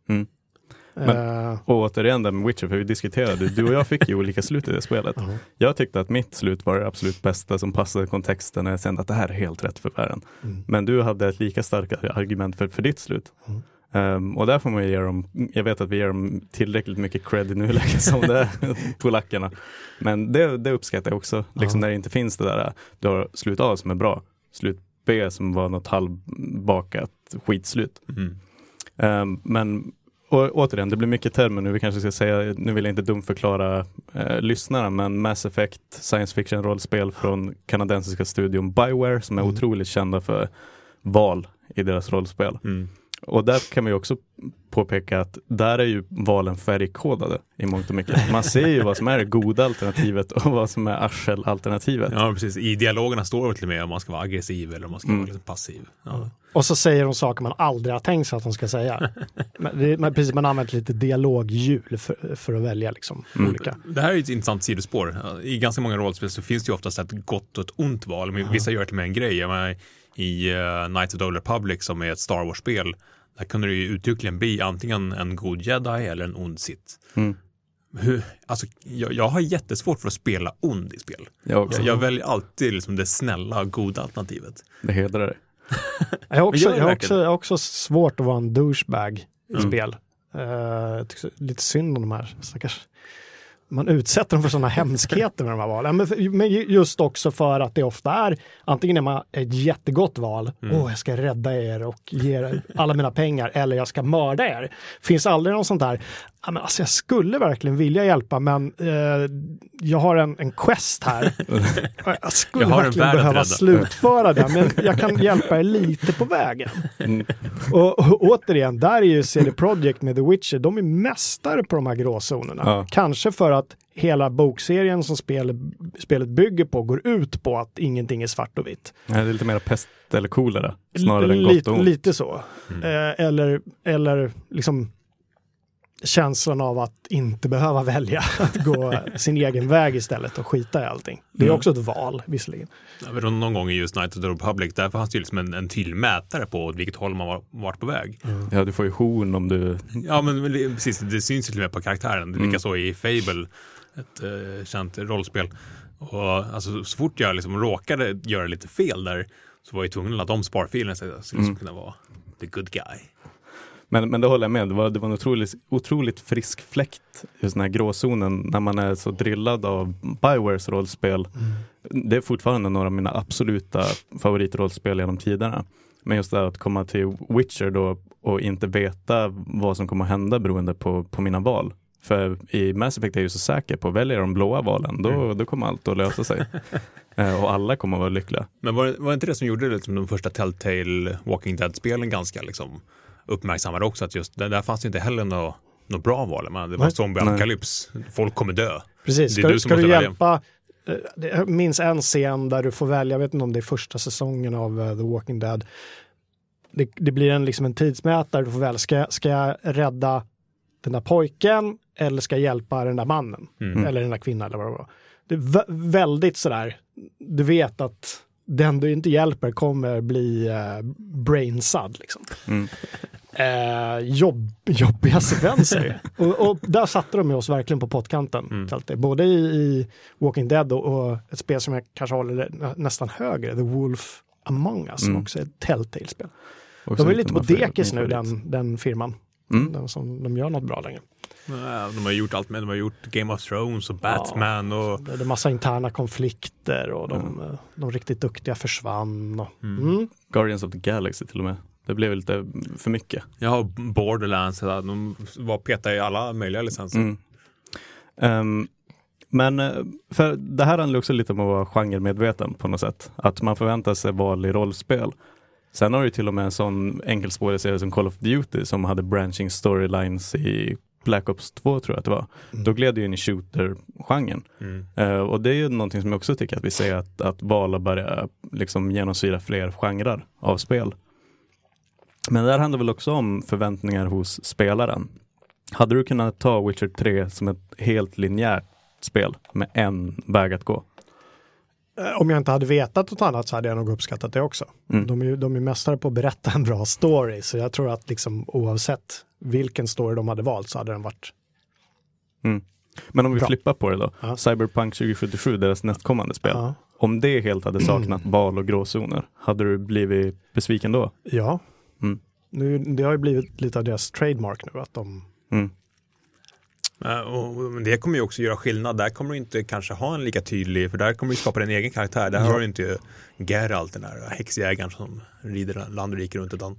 Mm. Eh, Och återigen där med Witcher, för vi diskuterade, du och jag fick ju olika slut i det spelet. ja. Jag tyckte att mitt slut var det absolut bästa som passade kontexten och jag kände att det här är helt rätt för världen. Mm. Men du hade ett lika starkt argument för, för ditt slut. Mm. Ehm, och där får man ju ge dem, jag vet att vi ger dem tillräckligt mycket cred i nuläget som det är, polackerna. Men det, det uppskattar jag också, liksom Ja. när det inte finns det där, du har slut A som är bra, slut B som var något halvbakat skitslut. Mm. Ehm, men och, återigen, det blir mycket termer nu. Vi kanske ska säga, nu vill jag inte dumförklara eh, lyssnarna, men Mass Effect, science fiction rollspel från kanadensiska studion Bioware som är Mm. otroligt kända för val i deras rollspel. Mm. Och där kan vi också påpeka att där är ju valen färgkodade i mångt och mycket. Man ser ju vad som är det goda alternativet och vad som är arselalternativet. Ja, precis. I dialogerna står det till och med om man ska vara aggressiv eller om man ska Mm. vara liksom passiv. Ja. Och så säger de saker man aldrig har tänkt sig att de ska säga. men det, man, precis, man använt lite dialoghjul för, för att välja liksom, Mm. olika. Det här är ett intressant sidospår. I ganska många rollspel så finns det ju oftast ett gott och ett ont val. Men vissa gör det till med en grej. Jag menar, I uh, Knights of the Old Republic som är ett Star Wars-spel, där kunde det ju uttryckligen bli antingen en god jedi eller en ond sith. Mm. Hur, alltså, jag, jag har jättesvårt för att spela ond i spel. Jag också. Jag, jag väljer alltid liksom det snälla, goda alternativet. Det hedrar dig. Jag har, också, jag, har också, jag har också svårt att vara en douchebag i Mm. spel. Uh, jag tycker så- lite synd om de här stackars... Man utsätter dem för sådana hemskheter med de här valen. Men, för, men ju- just också för att det ofta är, antingen är man ett jättegott val, åh Mm. jag ska rädda er och ge er alla mina pengar, eller jag ska mörda er. Finns aldrig någon sånt där, ja, men alltså jag skulle verkligen vilja hjälpa men eh, jag har en, en quest här. jag skulle Jag verkligen att behöva slutföra den, men jag kan hjälpa er lite på vägen. Mm. Och, och återigen, där är ju CD Projekt med The Witcher, de är mästare på de här gråzonerna. Ja. Kanske för att hela bokserien som spel, spelet bygger på går ut på att ingenting är svart och vitt. Nej, Det är lite mer pest eller kolera snarare än Lite- gott och ont. Lite så. Mm. Eh, eller, eller liksom känslan av att inte behöva välja att gå sin egen väg istället och skita i allting. Det är Mm. också ett val visserligen. Ja, Någon gång i just Night of the Republic, där fanns det ju liksom en, en tydlig mätare på vilket håll man var, varit på väg. Ja, du får ju horn om du... Ja, men precis, det syns ju till och med på karaktären. Det är Mm. Likaså i Fable, ett eh, känt rollspel. Och alltså, så fort jag liksom råkade göra lite fel där så var jag tvungen att ladda om sparfilen så jag skulle Mm. kunna vara the good guy. Men, men det håller jag med, det var, det var en otroligt, otroligt frisk fläkt, just den här gråzonen, när man är så drillad av Biowares rollspel. Det är fortfarande några av mina absoluta favoritrollspel genom tiderna. Men just det här att komma till Witcher då och inte veta vad som kommer att hända beroende på, på mina val. För i Mass Effect är jag ju så säker på, väljer de blåa valen, då, Mm. då kommer allt att lösa sig. Eh, och alla kommer att vara lyckliga. Men var var det inte det som gjorde liksom, de första Telltale Walking Dead-spelen ganska liksom, uppmärksammade också? Att just där, där fanns inte heller något något bra val. Men det var zombie-apokalyps. Folk kommer dö. Precis, Det är ska, du du, som ska du måste välja. hjälpa eh, det- Jag minns en scen där du får välja, jag vet inte om det är första säsongen av eh, The Walking Dead. Det, det blir en, liksom en tidsmätare, du får välja, ska, ska jag rädda den där pojken eller ska jag hjälpa den där mannen? Mm. Eller den där kvinnan eller vad det var. Det är vä- väldigt sådär, du vet att den du inte hjälper kommer bli eh, brainsad. Liksom. Mm. Eh, jobb, jobbiga sekvenser. och, och där satte de oss verkligen på pottkanten. Mm. Både i, i Walking Dead och, och ett spel som jag kanske håller nä- nästan högre, The Wolf Among Us, som Mm. också är ett Telltale-spel. De är lite på dekis nu, den, den firman. Mm. Den som de gör något bra längre. Ja, De har gjort allt med, de har gjort Game of Thrones och Batman och Det är massa interna konflikter och de, eh, de riktigt duktiga försvann. Och, mm. Guardians of the Galaxy till och med. Det blev lite för mycket. jag har Borderlands, de var petade i alla möjliga licenser. Mm. Ehm, men eh, för det här handlar också lite om att vara genremedveten på något sätt. Att man förväntar sig val i rollspel. Sen har du till och med en sån enkelspårig serie som Call of Duty som hade branching storylines i Black Ops 2 tror jag att det var. Då gled det in i shooter-genren. Mm. Eh, och det är ju någonting som jag också tycker att vi ser att, att val har börjat liksom genomsyra fler genrer av spel. Men det där handlar väl också om förväntningar hos spelaren. Hade du kunnat ta Witcher 3 som ett helt linjärt spel med en väg att gå? Eh, Om jag inte hade vetat något annat så hade jag nog uppskattat det också. Mm. De är ju de är mästare på att berätta en bra story, så jag tror att liksom, oavsett vilken story de hade valt så hade den varit Men om vi Bra. flippar på det då. Ja. Cyberpunk 2077, deras nästkommande spel. Ja. Om det helt hade saknat val och gråzoner, hade du blivit besviken då? ja. Mm. Nu, det har ju blivit lite av deras trademark nu, att de Mm. Ja, och men det kommer ju också göra skillnad. Där kommer du inte kanske ha en lika tydlig, för där kommer du skapa din egen karaktär. Där Ja. har du inte Geralt, den där häxjägaren som rider land och rike runt, utan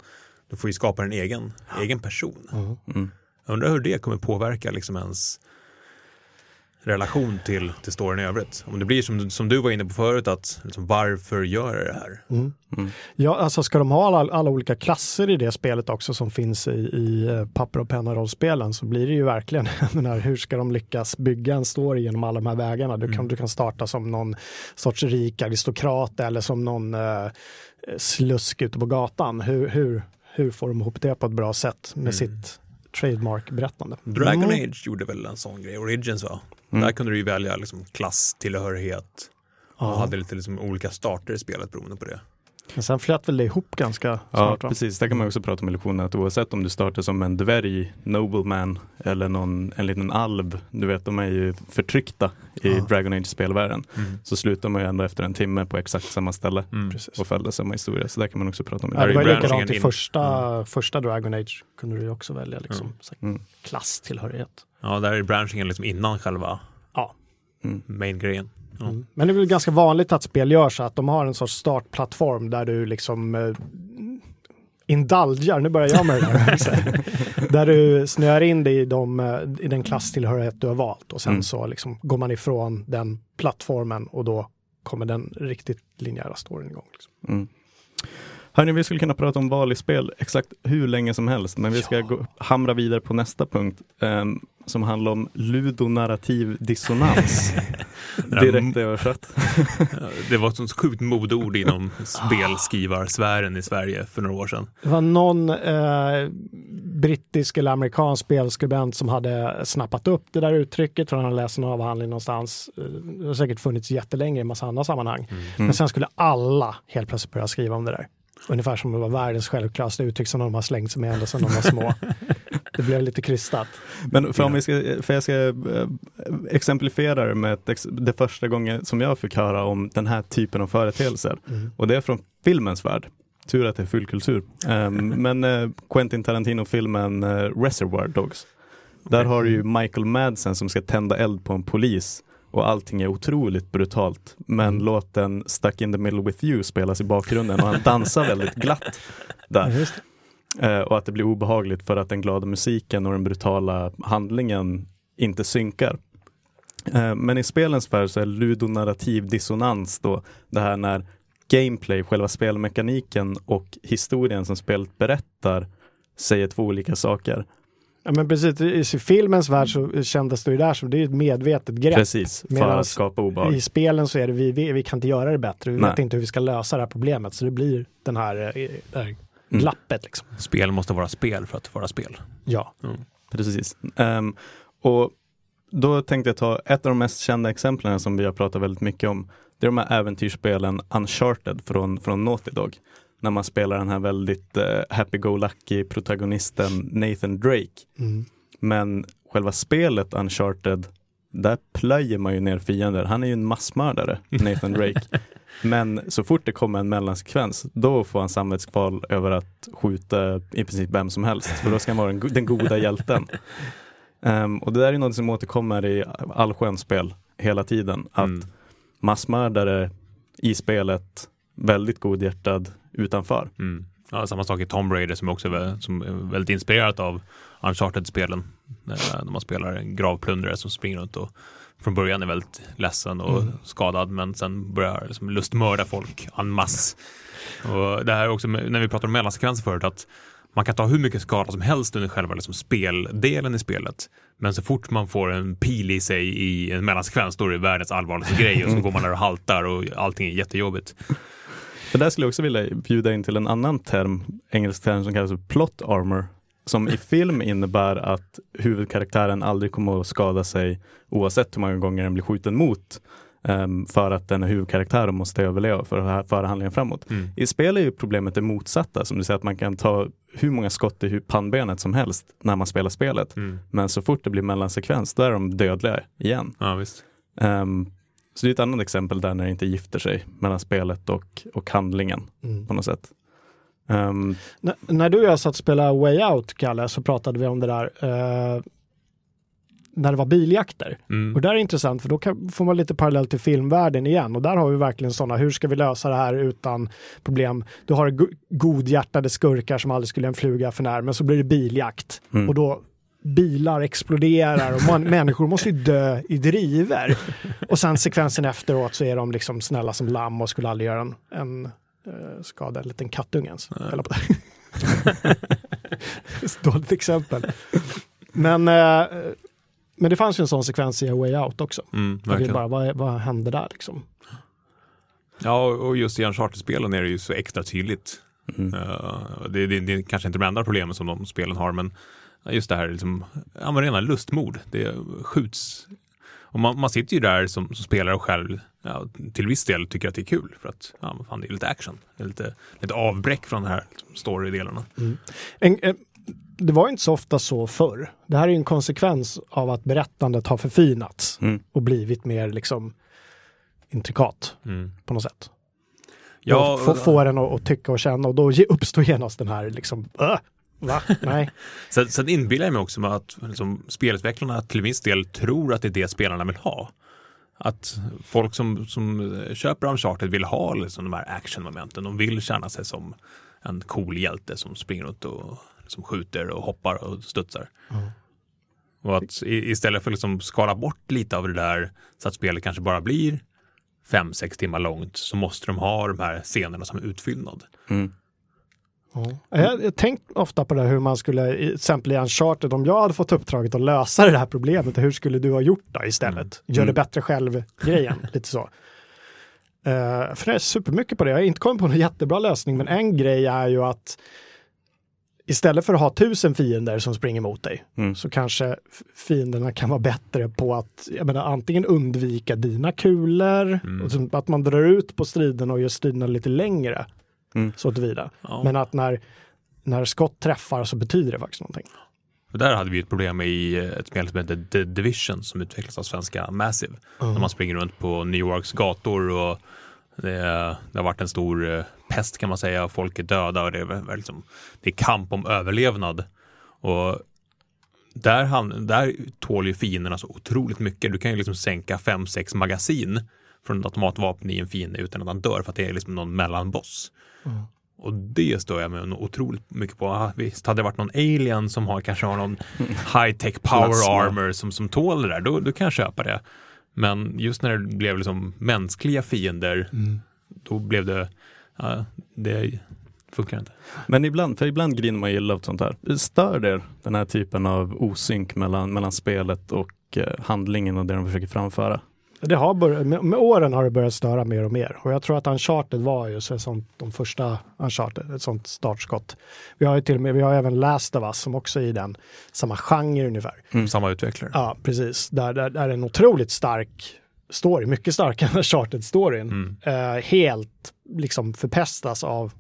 du får ju skapa en egen, egen person. Mm. Jag undrar hur det kommer påverka liksom ens relation till, till storyn i övrigt. Om det blir som, som du var inne på förut, att liksom, varför gör jag det här? Mm. Mm. Ja, alltså ska de ha alla, alla olika klasser i det spelet också som finns i, i eh, papper och penna rollspelen så blir det ju verkligen den här hur ska de lyckas bygga en story genom alla de här vägarna. Du kan, Mm. du kan starta som någon sorts rik aristokrat eller som någon eh, slusk ute på gatan. Hur, hur, hur får de ihop det på ett bra sätt med Mm. sitt trademark-berättande? Dragon Mm. Age gjorde väl en sån grej, Origins va? Mm. Där kunde du ju välja liksom, klasstillhörighet och Ja. hade lite liksom, olika starter i spelet beroende på det. Men sen flöt väl det ihop ganska Ja, snart va? precis. Där kan man också prata om illusionen att oavsett om du startar som en dvärg, nobleman eller någon, en liten alv, du vet de är ju förtryckta i Ja. Dragon Age-spelvärlden, Mm. så slutar man ju ändå efter en timme på exakt samma ställe Mm. Och följer samma historia. Så där kan man också prata om. Ja, det var ju likadant i in. första, första Dragon Age kunde du ju också välja liksom, så här Mm. klasstillhörighet. Ja, där är branchingen liksom innan själva Ja. Mm. main-grejen. Ja. Mm. Men det är väl ganska vanligt att spel gör så att de har en sorts startplattform där du liksom eh, indulgar, nu börjar jag med det här. där du snöar in dig i, de, eh, i den klasstillhörighet du har valt och sen Mm. så liksom går man ifrån den plattformen och då kommer den riktigt linjära storyn igång. Liksom. Mm. Hörni, vi skulle kunna prata om val i spel exakt hur länge som helst, men vi ska Ja. gå, hamra vidare på nästa punkt ehm, som handlar om ludonarrativ dissonans. Direkt översatt. Det var ett sånt sjukt modeord inom spelskrivarsfären i Sverige för några år sedan. Det var någon eh, brittisk eller amerikansk spelskribent som hade snappat upp det där uttrycket för han hade läst en avhandling någonstans. Eh, Det har säkert funnits jättelänge i en massa andra sammanhang. Men sen skulle alla helt plötsligt börja skriva om det där. Ungefär som det var världens självklaraste uttryck som de har slängt sig med ända sedan de var små. det blev lite krystat. Men för, om vi ska, för jag ska eh, exemplifiera det med ex- det första gången som jag fick höra om den här typen av företeelser. Och det är från filmens värld. Tur att det är full kultur. Ehm, men eh, Quentin Tarantino-filmen eh, Reservoir Dogs. Där har du ju Michael Madsen som ska tända eld på en polis och allting är otroligt brutalt. Men låten Stuck in the middle with you spelas i bakgrunden och han dansar väldigt glatt där. Eh, och att det blir obehagligt för att den glada musiken och den brutala handlingen inte synkar. Eh, men i spelens värld så är ludonarrativ dissonans då det här när gameplay, själva spelmekaniken och historien som spelet berättar säger två olika saker. Ja, men precis, i filmens värld så kändes det ju där som det är ett medvetet grepp. Precis, för Medans att skapa obehag. I spelen så är det vi, vi, vi kan inte göra det bättre, vi Nej. vet inte hur vi ska lösa det här problemet. Så det blir den här, eh, det här Mm. glappet liksom. Spel måste vara spel för att vara spel. Ja. Precis. Ehm, och då tänkte jag ta ett av de mest kända exemplen som vi har pratat väldigt mycket om. Det är de här äventyrsspelen Uncharted från, från Naughty Dog. När man spelar den här väldigt uh, happy-go-lucky protagonisten Nathan Drake. Mm. Men själva spelet Uncharted, där plöjer man ju ner fiender. Han är ju en massmördare, Nathan Drake. Men så fort det kommer en mellansekvens, då får han samvetskval över att skjuta i princip vem som helst. För då ska han vara den, den goda hjälten. Um, och det där är något som återkommer i allsköns spel hela tiden. Att Mm. massmördare i spelet, väldigt godhjärtad utanför. Mm. Ja, samma sak i Tomb Raider som också är, som är väldigt inspirerat av Uncharted-spelen. Eh, När man spelar en gravplundrare som springer runt och från början är väldigt ledsen och Mm. skadad men sen börjar liksom lustmörda folk en masse. Och det här är också när vi pratar om mellansekvenser förut att man kan ta hur mycket skada som helst under själva liksom speldelen i spelet. Men så fort man får en pil i sig i en mellansekvens då är det världens allvarligaste grej och så går man där och haltar och allting är jättejobbigt. För där skulle jag också vilja bjuda in till en annan term, engelsk term som kallas plot armor. Som i film innebär att huvudkaraktären aldrig kommer att skada sig oavsett hur många gånger den blir skjuten mot. ehm, för att den är huvudkaraktär och måste överleva för att föra handlingen framåt. Mm. I spel är ju problemet det motsatta, som du säger att man kan ta hur många skott i pannbenet som helst när man spelar spelet. Mm. Men så fort det blir mellansekvens, då är de dödliga igen. Ja, visst. Ehm, så det är ett annat exempel där när det inte gifter sig mellan spelet och, och handlingen Mm. på något sätt. N- när du och jag satt och spelade Way Out, Kalle, så pratade vi om det där eh, när det var biljakter. Mm. Och det där är intressant för då kan, får man lite parallell till filmvärlden igen och där har vi verkligen sådana, hur ska vi lösa det här utan problem? Du har go- godhjärtade skurkar som aldrig skulle en fluga för när, men så blir det biljakt Mm. och då bilar exploderar och man, människor måste ju dö i driver. Och sen sekvensen efteråt så är de liksom snälla som lamm och skulle aldrig göra en, en eh, skada en liten kattunge ens. Eller på Ett Dåligt exempel. Men, eh, men det fanns ju en sån sekvens i A Way Out också. Mm, Jag vill bara, vad, vad hände där liksom? Ja, och just i Uncharted-spelen är det ju så extra tydligt. mm. Uh, det, det, det är kanske inte de enda problemen som de spelen har, men just det här liksom, ja, men rena lustmord. Det skjuts. Och man, man sitter ju där som, som spelare och själv ja, till viss del tycker att det är kul för att ja, fan, det är lite action. Det är lite, lite avbräck från de här story-delarna. En, en, det var inte så ofta så förr. Det här är ju en konsekvens av att berättandet har förfinats Mm. och blivit mer liksom intrikat Mm. på något sätt. Ja, få, få den att, tycka och känna och då uppstår genast den här liksom, äh, va? Nej. Sen, sen inbillar jag mig också med att liksom, spelutvecklarna till viss del tror att det är det spelarna vill ha. Att folk som, som köper Uncharted vill ha liksom, de här actionmomenten. De vill känna sig som en cool hjälte som springer runt och liksom, skjuter och hoppar och studsar. Och att istället för att liksom skala bort lite av det där så att spelet kanske bara blir fem, sex timmar långt så måste de ha de här scenerna som utfyllnad. Mm. Ja. Jag har tänkt ofta på det hur man skulle, till exempel i Uncharted, om jag hade fått uppdraget att lösa det här problemet, hur skulle du ha gjort då istället? Gör det Mm. bättre själv-grejen, lite så. Uh, för det är supermycket på det. Jag har inte kommit på någon jättebra lösning, men en grej är ju att istället för att ha tusen fiender som springer mot dig, Mm. så kanske fienderna kan vara bättre på att jag menar, antingen undvika dina kulor, Mm. att man drar ut på striderna och gör striderna lite längre, Mm. så tillvida. Ja. Men att när, när skott träffar så betyder det faktiskt någonting. Och där hade vi ett problem i ett spel som heter The Division som utvecklas av svenska Massive. När man springer runt på New Yorks gator och det, det har varit en stor eh, pest kan man säga. Folk är döda och det är, väl liksom, det är kamp om överlevnad. Och där, han, där tål ju fienderna så otroligt mycket. Du kan ju liksom sänka fem sex magasin från ett automatvapen i en fiende utan att han dör för att det är liksom någon mellanboss. Och det stör jag mig otroligt mycket på. Ah, visst, hade det varit någon alien som har, kanske har någon high-tech power Plasma. armor som, som tål det där, då, då kan jag köpa det. Men just när det blev liksom mänskliga fiender, då blev det, ja, det funkar inte. Men ibland, för ibland griner man illa åt sånt här. Stör det den här typen av osynk mellan, mellan spelet och eh, handlingen och det de försöker framföra? Det har börjat, med, med åren har det börjat störa mer och mer. Och jag tror att Uncharted var ju så sånt, de första Uncharted, ett sånt startskott. Vi har ju till och med, vi har även Last of Us som också är i den, samma genre ungefär. Mm. Samma utvecklare. Ja, precis. Där, där, där är en otroligt stark story, mycket starkare än Uncharted-storyn. Mm. Eh, helt liksom förpestas av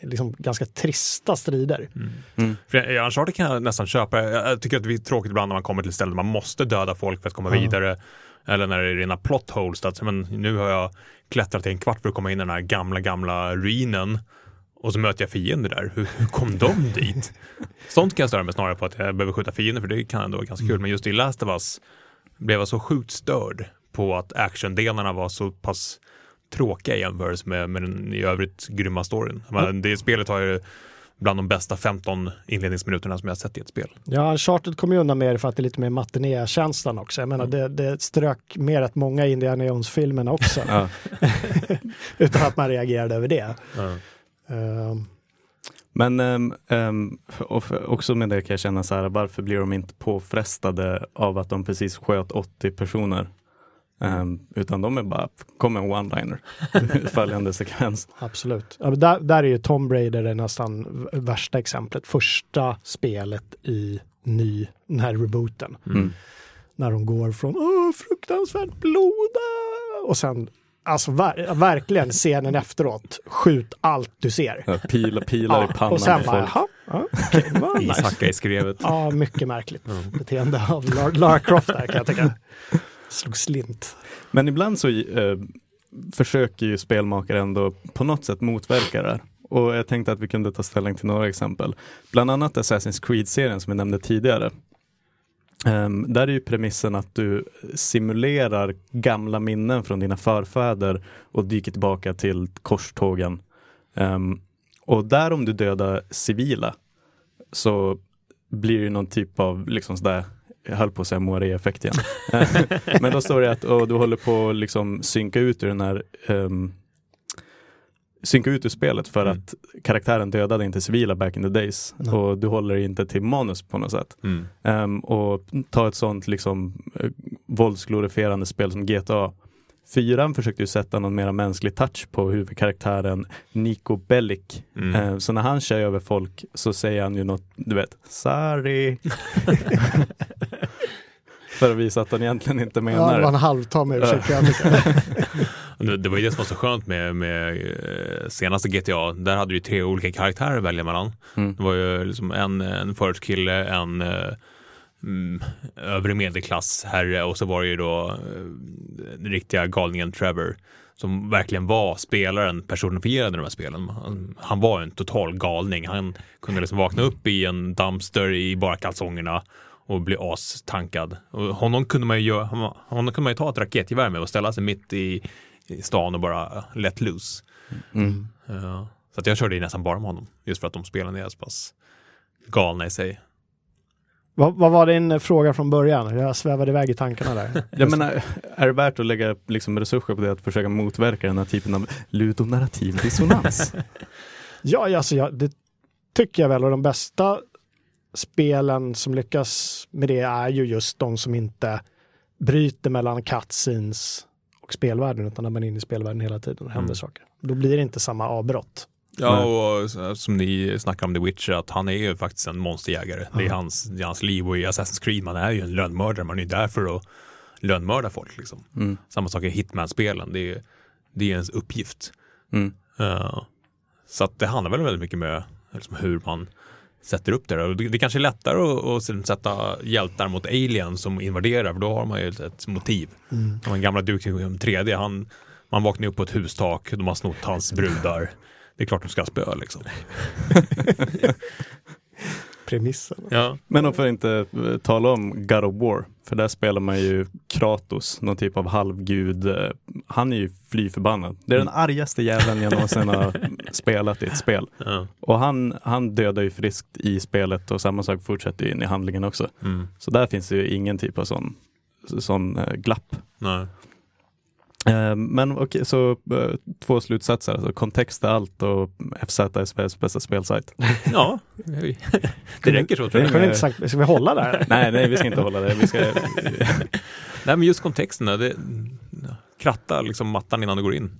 liksom ganska trista strider. Mm. För i Uncharted kan jag nästan köpa, jag tycker att det är tråkigt ibland när man kommer till ställen där man måste döda folk för att komma Ja. vidare. Eller när det är rena plot holes, att men, nu har jag klättrat i en kvart för att komma in i den här gamla, gamla ruinen. Och så möter jag fiender där. Hur, hur kom de dit? Sånt kan jag störa mig snarare på att jag behöver skjuta fiender för det kan ändå vara ganska kul. Men just i Last of Us blev jag så sjukt störd på att actiondelarna var så pass tråkiga i jämförelse med, med den i övrigt grymma storyn. Men det spelet har ju bland de bästa 15 inledningsminuterna som jag har sett i ett spel. Ja, Uncharted kom ju undan med det för att det är lite mer matinékänslan också. Jag menar, det, det strök med rätt många Indiana Jones-filmerna också. Utan att man reagerade över det. Ja. Ehm, Men och för- också med det kan jag känna så här, varför blir de inte påfrestade av att de precis sköt 80 personer? Ehm, utan de är bara, kom en one-liner, följande sekvens. absolut. Ja, men där, där är ju Tom Raider det nästan värsta exemplet. Första spelet i ny, den här rebooten. Mm. När de går från Åh, fruktansvärt blod ah!" och sen Alltså ver verkligen scenen efteråt. Skjut allt du ser. Ja, Pila, pilar i pannan och sen bara, folk. jaha, ja, var nice. I skrevet. Ja, mycket märkligt beteende av Lar Lara Croft där kan jag tycka. Slog slint. Men ibland så eh, försöker ju spelmakare ändå på något sätt motverka det här. Och jag tänkte att vi kunde ta ställning till några exempel. Bland annat Assassin's Creed-serien som vi nämnde tidigare. Um, där är ju premissen att du simulerar gamla minnen från dina förfäder och dyker tillbaka till korstågen. Um, och där om du dödar civila så blir det någon typ av liksom sådär jag höll på att säga Moiré-effekt igen. Men då står det att och du håller på att liksom synka ut ur den här um, synka ut ur spelet för Mm. att karaktären dödade inte civila back in the days Nej. och du håller inte till manus på något sätt. Mm. Ehm, och ta ett sånt liksom eh, våldsglorifierande spel som GTA. Fyran försökte ju sätta någon mera mänsklig touch på huvudkaraktären Nico Bellic. Mm. Ehm, så när han kör över folk så säger han ju något, du vet, sorry. För att visa att han egentligen inte Ja, menar det var en det. halvtam ursäkt. Det, det var ju det som var så skönt med, med eh, senaste GTA. Där hade du ju tre olika karaktärer att välja mellan. Mm. Det var ju liksom en, en förortskille, en eh, mm, övre medelklass herre och så var det ju då eh, den riktiga galningen Trevor som verkligen var spelaren personifierad i de här spelen. Han, han var en total galning. Han kunde liksom vakna upp i en dumpster i bara kalsongerna och bli astankad. Och honom kunde man ju göra, honom kunde man ju ta ett raketgevär med och ställa sig mitt i, i stan och bara let loose. Mm. Ja. Så att jag körde ju nästan bara med honom. Just för att de spelarna är så pass galna i sig. vad, vad var din fråga från början? Jag svävade iväg i tankarna där. Jag menar, är det värt att lägga liksom resurser på det att försöka motverka den här typen av ludonarrativ dissonans? Ja, alltså, ja, det tycker jag väl. Och de bästa spelen som lyckas med det är ju just de som inte bryter mellan cutscenes och spelvärlden, utan när man är inne i spelvärlden hela tiden och händer Mm. saker. Då blir det inte samma avbrott. Ja, och så- som ni snackar om The Witcher, att han är ju faktiskt en monsterjägare. Det, är hans, det är hans liv och i Assassin's Creed, man är ju en lönnmördare. Man är ju där för att lönnmörda folk. Liksom. Mm. Samma sak i Hitman-spelen, det är, det är ens uppgift. Mm. Ja. så att det handlar väl väldigt mycket med liksom, hur man sätter upp det. Och det, kanske är lättare att, att sätta hjältar mot aliens som invaderar, för då har man ju ett, ett motiv. Mm. Den gamla Duke Nukem 3D, han, man vaknar upp på ett hustak, de har snott hans brudar. Det är klart de ska spöa liksom. Premissen. Ja. Men om för inte eh, tala om God of War, för där spelar man ju Kratos, någon typ av halvgud. Eh, Han är ju fly förbannad. Det är den argaste jäveln jag någonsin har spelat i ett spel. ja. Och han, han dödar ju friskt i spelet och samma sak fortsätter in i handlingen också. Mm. Så där finns det ju ingen typ av sån, sån eh, glapp. Nej. Eh, Men okej, så eh, två slutsatser. Alltså, kontext är allt och FZ är Sveriges bästa spelsajt. Ja, det räcker så tror Jag kunde inte sagt, ska vi hålla där? nej, nej, vi ska inte hålla det. Vi ska, Nej, men just kontexten, det, kratta liksom mattan innan du går in.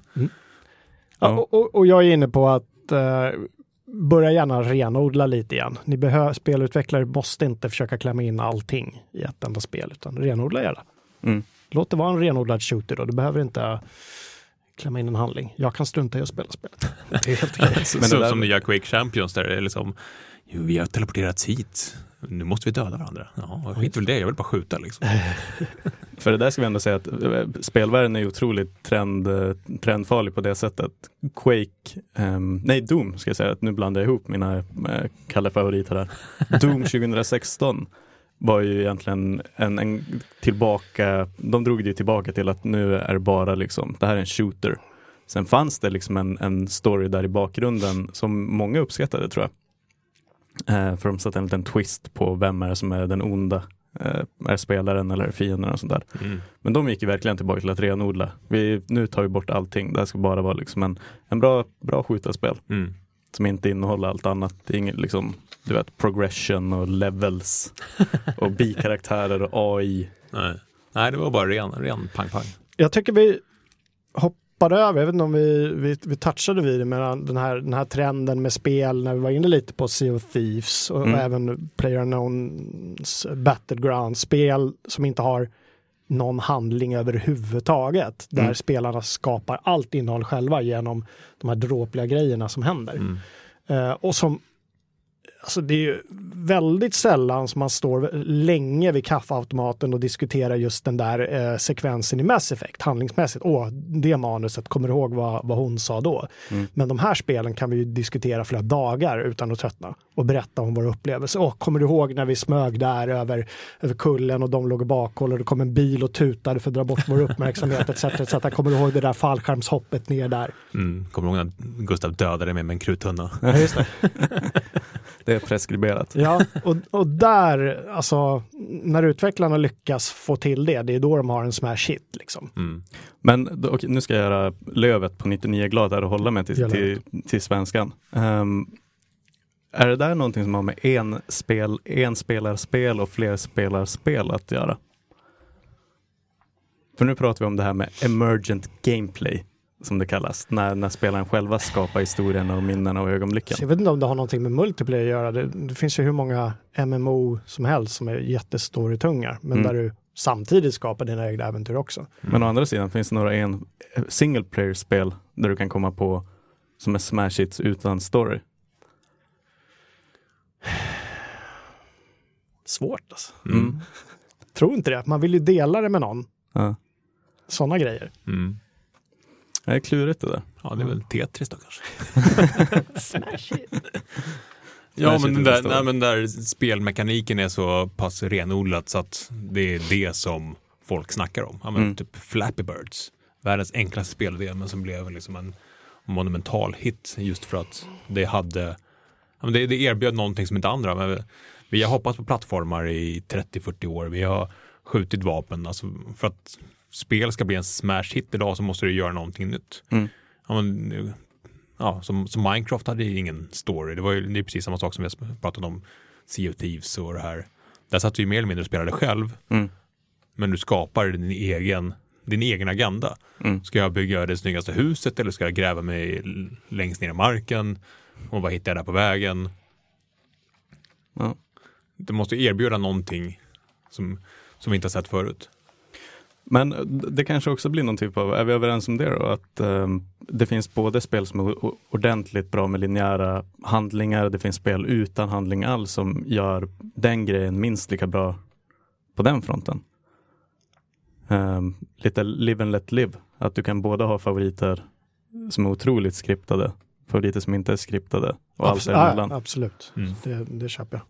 Ja. Och, och, och jag är inne på att eh, börja gärna renodla lite igen. Ni behöver, spelutvecklare måste inte försöka klämma in allting i ett enda spel, utan renodla gärna. Mm. Låt det vara en renodlad shooter då. Du behöver inte klämma in en handling. Jag kan strunta i att spela spelet. Det är helt okej. Så, Men det där- Som nya Quake Champions där det är liksom, jo, vi har teleporterats hit, nu måste vi döda varandra. Ja, skit väl det, jag vill bara skjuta liksom. För det där ska vi ändå säga att eh, spelvärlden är otroligt trend, eh, trendfarlig på det sättet. Quake, ehm, nej Doom ska jag säga, att nu blandar jag ihop mina eh, kalla favoriter här. Doom 2016 var ju egentligen en, en tillbaka, de drog det tillbaka till att nu är det bara liksom, det här är en shooter. Sen fanns det liksom en, en story där i bakgrunden som många uppskattade tror jag. Eh, för de satte en liten twist på vem är det som är den onda. Eh, är spelaren eller fienden och sånt där. Mm. Men de gick ju verkligen tillbaka till att renodla. Vi, nu tar vi bort allting. Det här ska bara vara liksom en, en bra, bra skjutarspel Mm. som inte innehåller allt annat. Det är inget liksom, du vet, progression och levels och bikaraktärer och AI. Nej. Nej, det var bara ren, ren pang-pang. Jag tycker vi hoppar över, jag vet inte om vi, vi, vi touchade vid det, men den här, den här trenden med spel när vi var inne lite på Sea of Thieves och, Mm. och även PlayerUnknowns Battleground, spel som inte har någon handling överhuvudtaget, där Mm. spelarna skapar allt innehåll själva genom de här dråpliga grejerna som händer. Mm. Eh, och som, alltså det är ju väldigt sällan som man står länge vid kaffeautomaten och diskuterar just den där eh, sekvensen i Mass Effect, handlingsmässigt. Åh, det manuset, kommer du ihåg vad, vad hon sa då? Mm. Men de här spelen kan vi ju diskutera flera dagar utan att tröttna och berätta om våra upplevelser. Åh, kommer du ihåg när vi smög där över, över kullen och de låg i bakhåll och det kom en bil och tutade för att dra bort vår uppmärksamhet etc. etc. Kommer du ihåg det där fallskärmshoppet ner där? Mm. Kommer du ihåg när Gustav dödade mig med en kruttunna? Ja, just det. Det är preskriberat. Ja, och, och där, alltså, när utvecklarna lyckas få till det, det är då de har en smash hit. Liksom. Mm. Men okej, nu ska jag göra lövet på 99 glad här och hålla mig till, till, till svenskan. Ehm, är det där någonting som har med en, spel, en spelarspel och fler spelarspel att göra? För nu pratar vi om det här med emergent gameplay som det kallas, när, när spelaren själva skapar historierna och minnena och ögonblicken. Så jag vet inte om det har någonting med multiplayer att göra. Det, det finns ju hur många MMO som helst som är jättestorytunga, men Mm. där du samtidigt skapar dina egna äventyr också. Men å andra sidan finns det några en, single player-spel där du kan komma på som är smash hits utan story. Svårt alltså. Mm. Tror inte det. Man vill ju dela det med någon. Ja. Sådana grejer. Mm. Det är klurigt det där. Ja, det är väl Tetris då kanske. Smash hit. Ja, men it där, nej, men där spelmekaniken är så pass renodlat så att det är det som folk snackar om. Ja, men Mm. Typ Flappy Birds, världens enklaste spelidé men som blev liksom en monumental hit just för att det hade, ja, men det, det erbjöd någonting som inte andra. Men vi, vi har hoppat på plattformar i 30-40 år, vi har skjutit vapen. Alltså för att spel ska bli en smash hit idag så måste du göra någonting nytt. Mm. Ja, men, ja, som, som Minecraft hade ju ingen story. Det var ju det är precis samma sak som vi pratade om Sea of Thieves och det här. Där satt du ju mer eller mindre och spelade själv, Mm. men du skapar din egen, din egen agenda. Mm. Ska jag bygga det snyggaste huset eller ska jag gräva mig längst ner i marken? Och vad hittar jag där på vägen? Ja. Du måste erbjuda någonting som, som vi inte har sett förut. Men det kanske också blir någon typ av, är vi överens om det då? Att ehm, det finns både spel som är ordentligt bra med linjära handlingar, det finns spel utan handling alls som gör den grejen minst lika bra på den fronten. Ehm, lite live and let live, att du kan både ha favoriter som är otroligt skriptade, favoriter som inte är skriptade och allt Abs- däremellan. ja, absolut, Mm. det, det köper jag.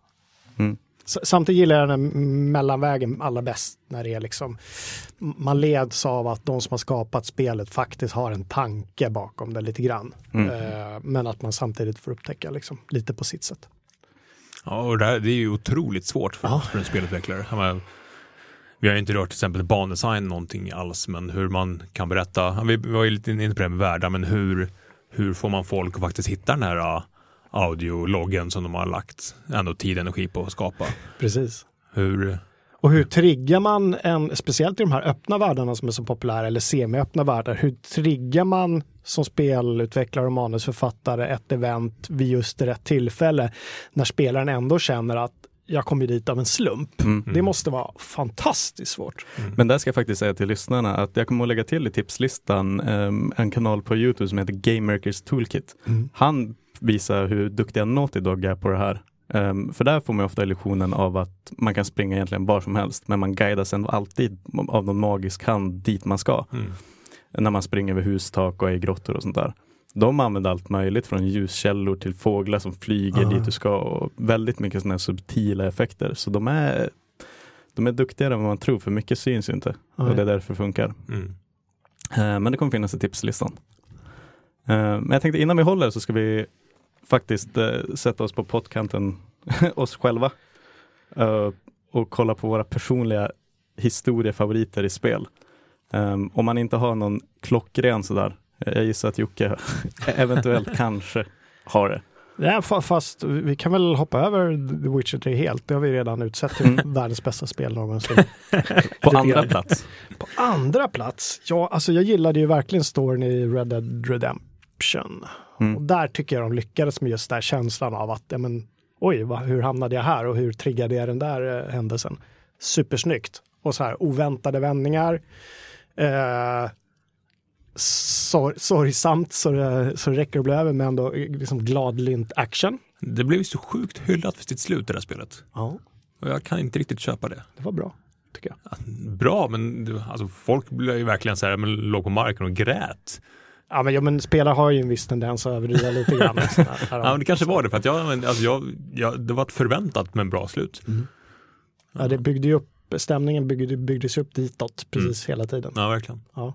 Mm. Samtidigt gillar jag den mellanvägen allra bäst när det är liksom man leds av att de som har skapat spelet faktiskt har en tanke bakom det lite grann. Mm. Eh, men att man samtidigt får upptäcka liksom, lite på sitt sätt. Ja, och det, här, det är ju otroligt svårt för, Ja. för en spelutvecklare. Menar, vi har ju inte rört till exempel bandesign någonting alls, men hur man kan berätta. Vi var ju lite inne på det med världar, men hur, hur får man folk att faktiskt hitta den här uh, audiologgen som de har lagt ändå tid och energi på att skapa? Precis. Hur, Och hur triggar man en, speciellt i de här öppna världarna som är så populära, eller semi-öppna världar, hur triggar man som spelutvecklare och manusförfattare ett event vid just rätt tillfälle när spelaren ändå känner att jag kommer dit av en slump. Mm. Det måste vara fantastiskt svårt. Men där ska jag faktiskt säga till lyssnarna att jag kommer att lägga till i tipslistan um, en kanal på Youtube som heter Game Makers Toolkit. Mm. Han visar hur duktiga Naughty Dog är på det här. Um, för där får man ofta illusionen av att man kan springa egentligen var som helst, men man guidas ändå alltid av någon magisk hand dit man ska. Mm. När man springer över hustak och är i grottor och sånt där. De använder allt möjligt från ljuskällor till fåglar som flyger Ah. dit du ska och väldigt mycket sådana subtila effekter. Så de är, de är duktigare än vad man tror, för mycket syns ju inte. Nej. Och det är därför det funkar. Mm. Eh, Men det kommer finnas i tipslistan. Eh, Men jag tänkte innan vi håller så ska vi faktiskt eh, sätta oss på pottkanten, oss själva. eh, Och kolla på våra personliga historiefavoriter i spel. Eh, Om man inte har någon klockren sådär. eh, Jag gissar att Jocke eventuellt kanske har det. Ja, fa- fast vi kan väl hoppa över The Witcher 3 helt. Det har vi redan utsett till Mm. världens bästa spel någonsin. På andra plats. På andra plats, ja, alltså jag gillade ju verkligen storyn i Red Dead Redemption. Mm. Och där tycker jag de lyckades med just den här känslan av att, ja, men, oj, vad, hur hamnade jag här och hur triggade jag den där eh, händelsen? Supersnyggt. Och så här oväntade vändningar. Eh, sor- sorgsamt så det, så det räcker att bli över, men ändå eh, liksom gladlynt action. Det blev ju så sjukt hyllat för sitt slut det där spelet. Ja, Och jag kan inte riktigt köpa det. det var bra, tycker jag. Bra, men alltså, folk blev ju verkligen så här, men låg på marken och grät. Ja, men, ja, men spelare har ju en viss tendens att överdriva lite grann. Så här, här, Ja, men det kanske var det, för att jag, men, alltså, jag, jag, det var ett förväntat men bra slut. Ja, det byggde ju upp, stämningen byggde, byggdes upp ditåt precis hela tiden. Ja, verkligen. Ja.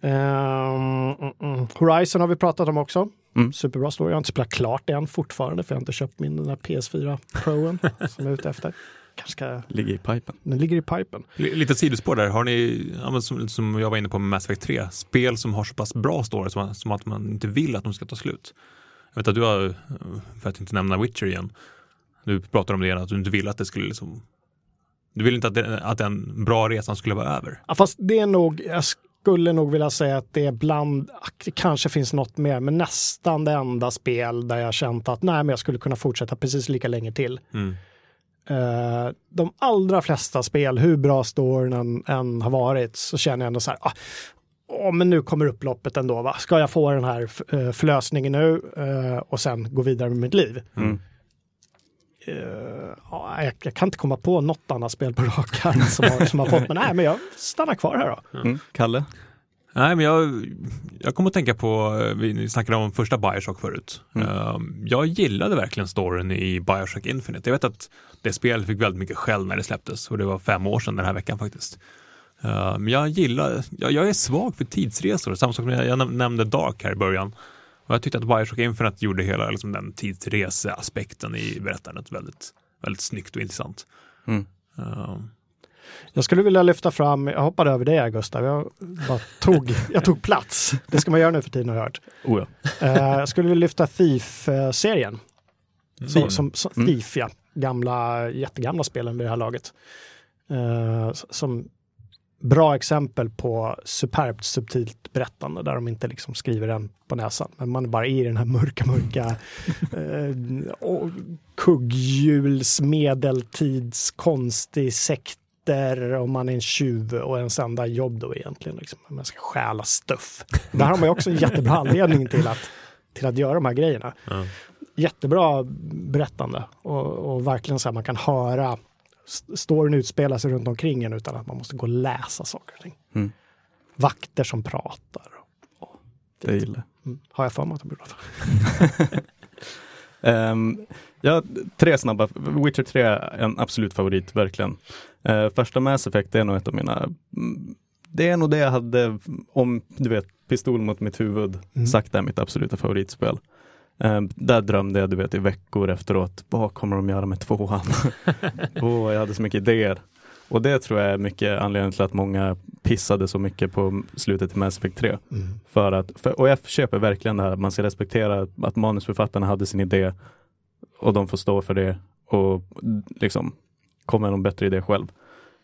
Mm, mm. Horizon har vi pratat om också. Mm. Superbra story. Jag har inte spelat klart det än fortfarande för jag har inte köpt min den där PS4 Proen som jag är ute efter. Kanske ska, Ligger i pipen. den ligger i pipen. L- Lite sidospår där, har ni, som, som jag var inne på med Mass Effect 3, spel som har så pass bra story som, som att man inte vill att de ska ta slut. Jag vet att du har, för att inte nämna Witcher igen, du pratar om det igen, att du inte vill att det skulle liksom du vill inte att, det, att den bra resan skulle vara över. Ja, fast det är nog, jag skulle nog vilja säga att det är bland, det kanske finns något mer, men nästan det enda spel där jag känt att nej, men jag skulle kunna fortsätta precis lika länge till. Mm. Eh, de allra flesta spel, hur bra storyn än, än har varit, så känner jag ändå så här, ah, åh, men nu kommer upploppet ändå, va? ska jag få den här uh, förlösningen nu eh, och sen gå vidare med mitt liv? Mm. Eh, ja, jag, jag kan inte komma på något annat spel på rak arm som har, som har fått, men nej, men jag stannar kvar här då. Mm. Kalle? Nej, men jag, jag kommer att tänka på, eh, vi snackade om första Bioshock förut. Mm. Eh, jag gillade verkligen storyn i Bioshock Infinite. Jag vet att det spelet fick väldigt mycket skäll när det släpptes och det var fem år sedan den här veckan faktiskt. Eh, men jag gillar, jag, jag är svag för tidsresor, samma sak som jag, jag näm- nämnde Dark här i början. Och jag tyckte att Bioshock Infinite gjorde hela liksom, den tidsreseaspekten i berättandet väldigt, väldigt snyggt och intressant. Mm. Jag skulle vilja lyfta fram, jag hoppade över det Gustav, jag tog, jag tog plats. Det ska man göra nu för tiden har jag hört. Oh ja. Eh, jag skulle vilja lyfta Thief-serien. Som, som, som Mm. Thief, ja. Gamla, jättegamla spelen vid det här laget. Eh, som bra exempel på superbt subtilt berättande där de inte liksom skriver den på näsan. Men man är bara i den här mörka, mörka eh, kugghjuls medeltids konstig sekter och man är en tjuv och ens enda jobb då egentligen liksom, man ska stjäla stuff. Där har man ju också en jättebra anledning till att, till att göra de här grejerna ja. jättebra berättande och, och verkligen så här man kan höra st- storyn utspela sig runt omkring en utan att man måste gå och läsa saker och ting. Mm. Vakter som pratar. Det gillar jag. Mm. Har jag för mig att de borde Ehm, ja, tre snabba. Witcher 3 är en absolut favorit, verkligen. Uh, första Mass Effect är nog ett av mina... mm, Det är nog det jag hade, om du vet, pistol mot mitt huvud, Mm. sagt är mitt absoluta favoritspel. Ehm, där drömde jag, du vet, i veckor efteråt. Vad kommer de göra med tvåan? Åh, jag hade så mycket idéer. Och det tror jag är mycket anledningen till att många pissade så mycket på slutet i Mass Effect 3. Mm. För att, för, och jag köper verkligen det här, man ska respektera att manusförfattarna hade sin idé och de får stå för det. Och liksom, komma med någon bättre idé själv.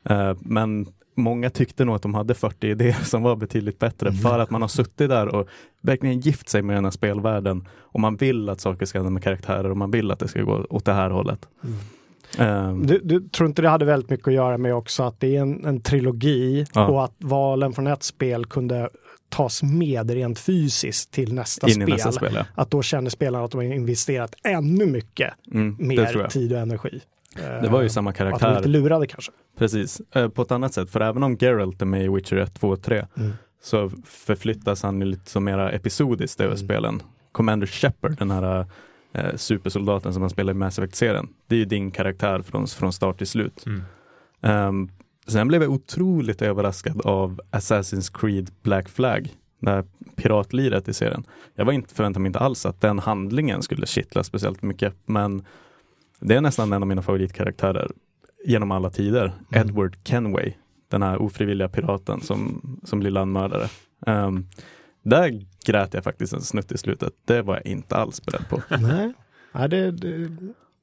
Eh, men många tyckte nog att de hade 40 idéer som var betydligt bättre Mm. för att man har suttit där och verkligen gift sig med den här spelvärlden och man vill att saker ska hända med karaktärer och man vill att det ska gå åt det här hållet. Eh, Du, du tror inte det hade väldigt mycket att göra med också att det är en, en trilogi Ja. och att valen från ett spel kunde tas med rent fysiskt till nästa spel. nästa spel, ja. Att då känner spelarna att de har investerat ännu mycket Mm, mer tid och energi. Det var ju samma Och att de karaktär. lurade kanske. Precis, eh, på ett annat sätt. För även om Geralt är med i Witcher 1, 2 och 3 Mm. så förflyttas han lite som mera episodiskt över Mm. spelen. Commander Shepard, den här eh, supersoldaten som han spelar i Mass Effect-serien. Det är ju din karaktär från, från start till slut. Mm. Ehm, sen blev jag otroligt överraskad av Assassin's Creed Black Flag, det här piratliret i serien. Jag var inte, förväntade mig inte alls att den handlingen skulle kittla speciellt mycket, men det är nästan en av mina favoritkaraktärer genom alla tider. Mm. Edward Kenway, den här ofrivilliga piraten som, som blir landmördare. Um, där grät jag faktiskt en snutt i slutet. Det var jag inte alls beredd på. Nej, Nej det, det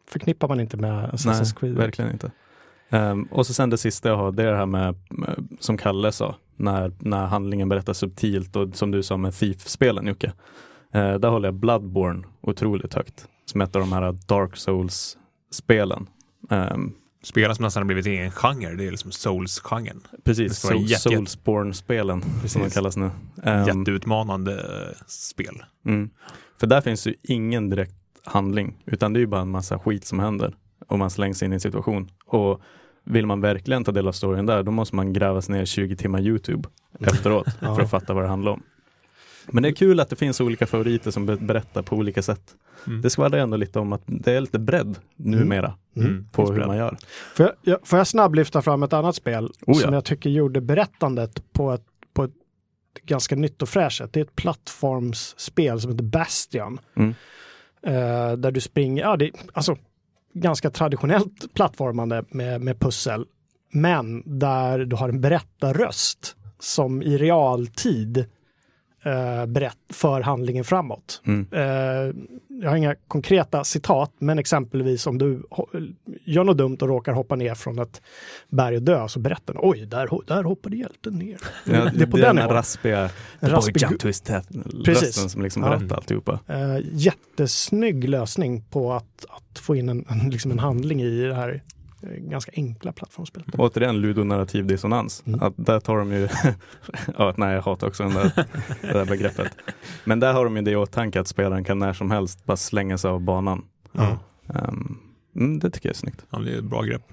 förknippar man inte med Assassin's Creed. verkligen inte. Ehm, och så sen det sista jag har, det är det här med, som Kalle sa, när, när handlingen berättas subtilt och som du sa med Thief-spelen Jocke. Uh, där håller jag Bloodborne otroligt högt, som ett av de här Dark Souls-spelen. Ehm, Spel som nästan har blivit en genre, det är liksom Souls-genren. Precis, Soul- jätte- Soulsborne-spelen som de kallas nu. Ehm, Jätteutmanande eh, spel. Mm. För där finns ju ingen direkt handling, utan det är ju bara en massa skit som händer och man slängs in i en situation. Och vill man verkligen ta del av storyn där, då måste man gräva sig ner i 20 timmar YouTube efteråt Ja. för att fatta vad det handlar om. Men det är kul att det finns olika favoriter som be- berättar på olika sätt. Mm. Det skvallrar ändå lite om att det är lite bredd numera Mm. på Finns hur bredd. man gör. Får jag, jag, får jag snabbt lyfta fram ett annat spel Oh ja. som jag tycker gjorde berättandet på ett, på ett ganska nytt och fräscht sätt. Det är ett plattformsspel som heter Bastion. Mm. Eh, där du springer, ja det alltså ganska traditionellt plattformande med, med pussel. Men där du har en berättarröst som i realtid uh, berätt, för handlingen framåt. Mm. Eh, jag har inga konkreta citat, men exempelvis om du gör något dumt och råkar hoppa ner från ett berg och dö, så berättar den, oj, där, där hoppade hjälten ner. Ja, det är på det den den raspiga raspig- jump Precis. rösten som liksom Ja. berättar alltihopa. Eh, jättesnygg lösning på att, att få in en, en, liksom en handling i det här eh, ganska enkla plattformsspelet. Återigen ludonarrativ dissonans. Mm. Att där tar de ju, ja, nej jag hatar också den där, det där begreppet. Men där har de ju det i åtanke att spelaren kan när som helst bara slänga sig av banan. Um, mm, det tycker jag är snyggt. Ja, det är ett bra grepp.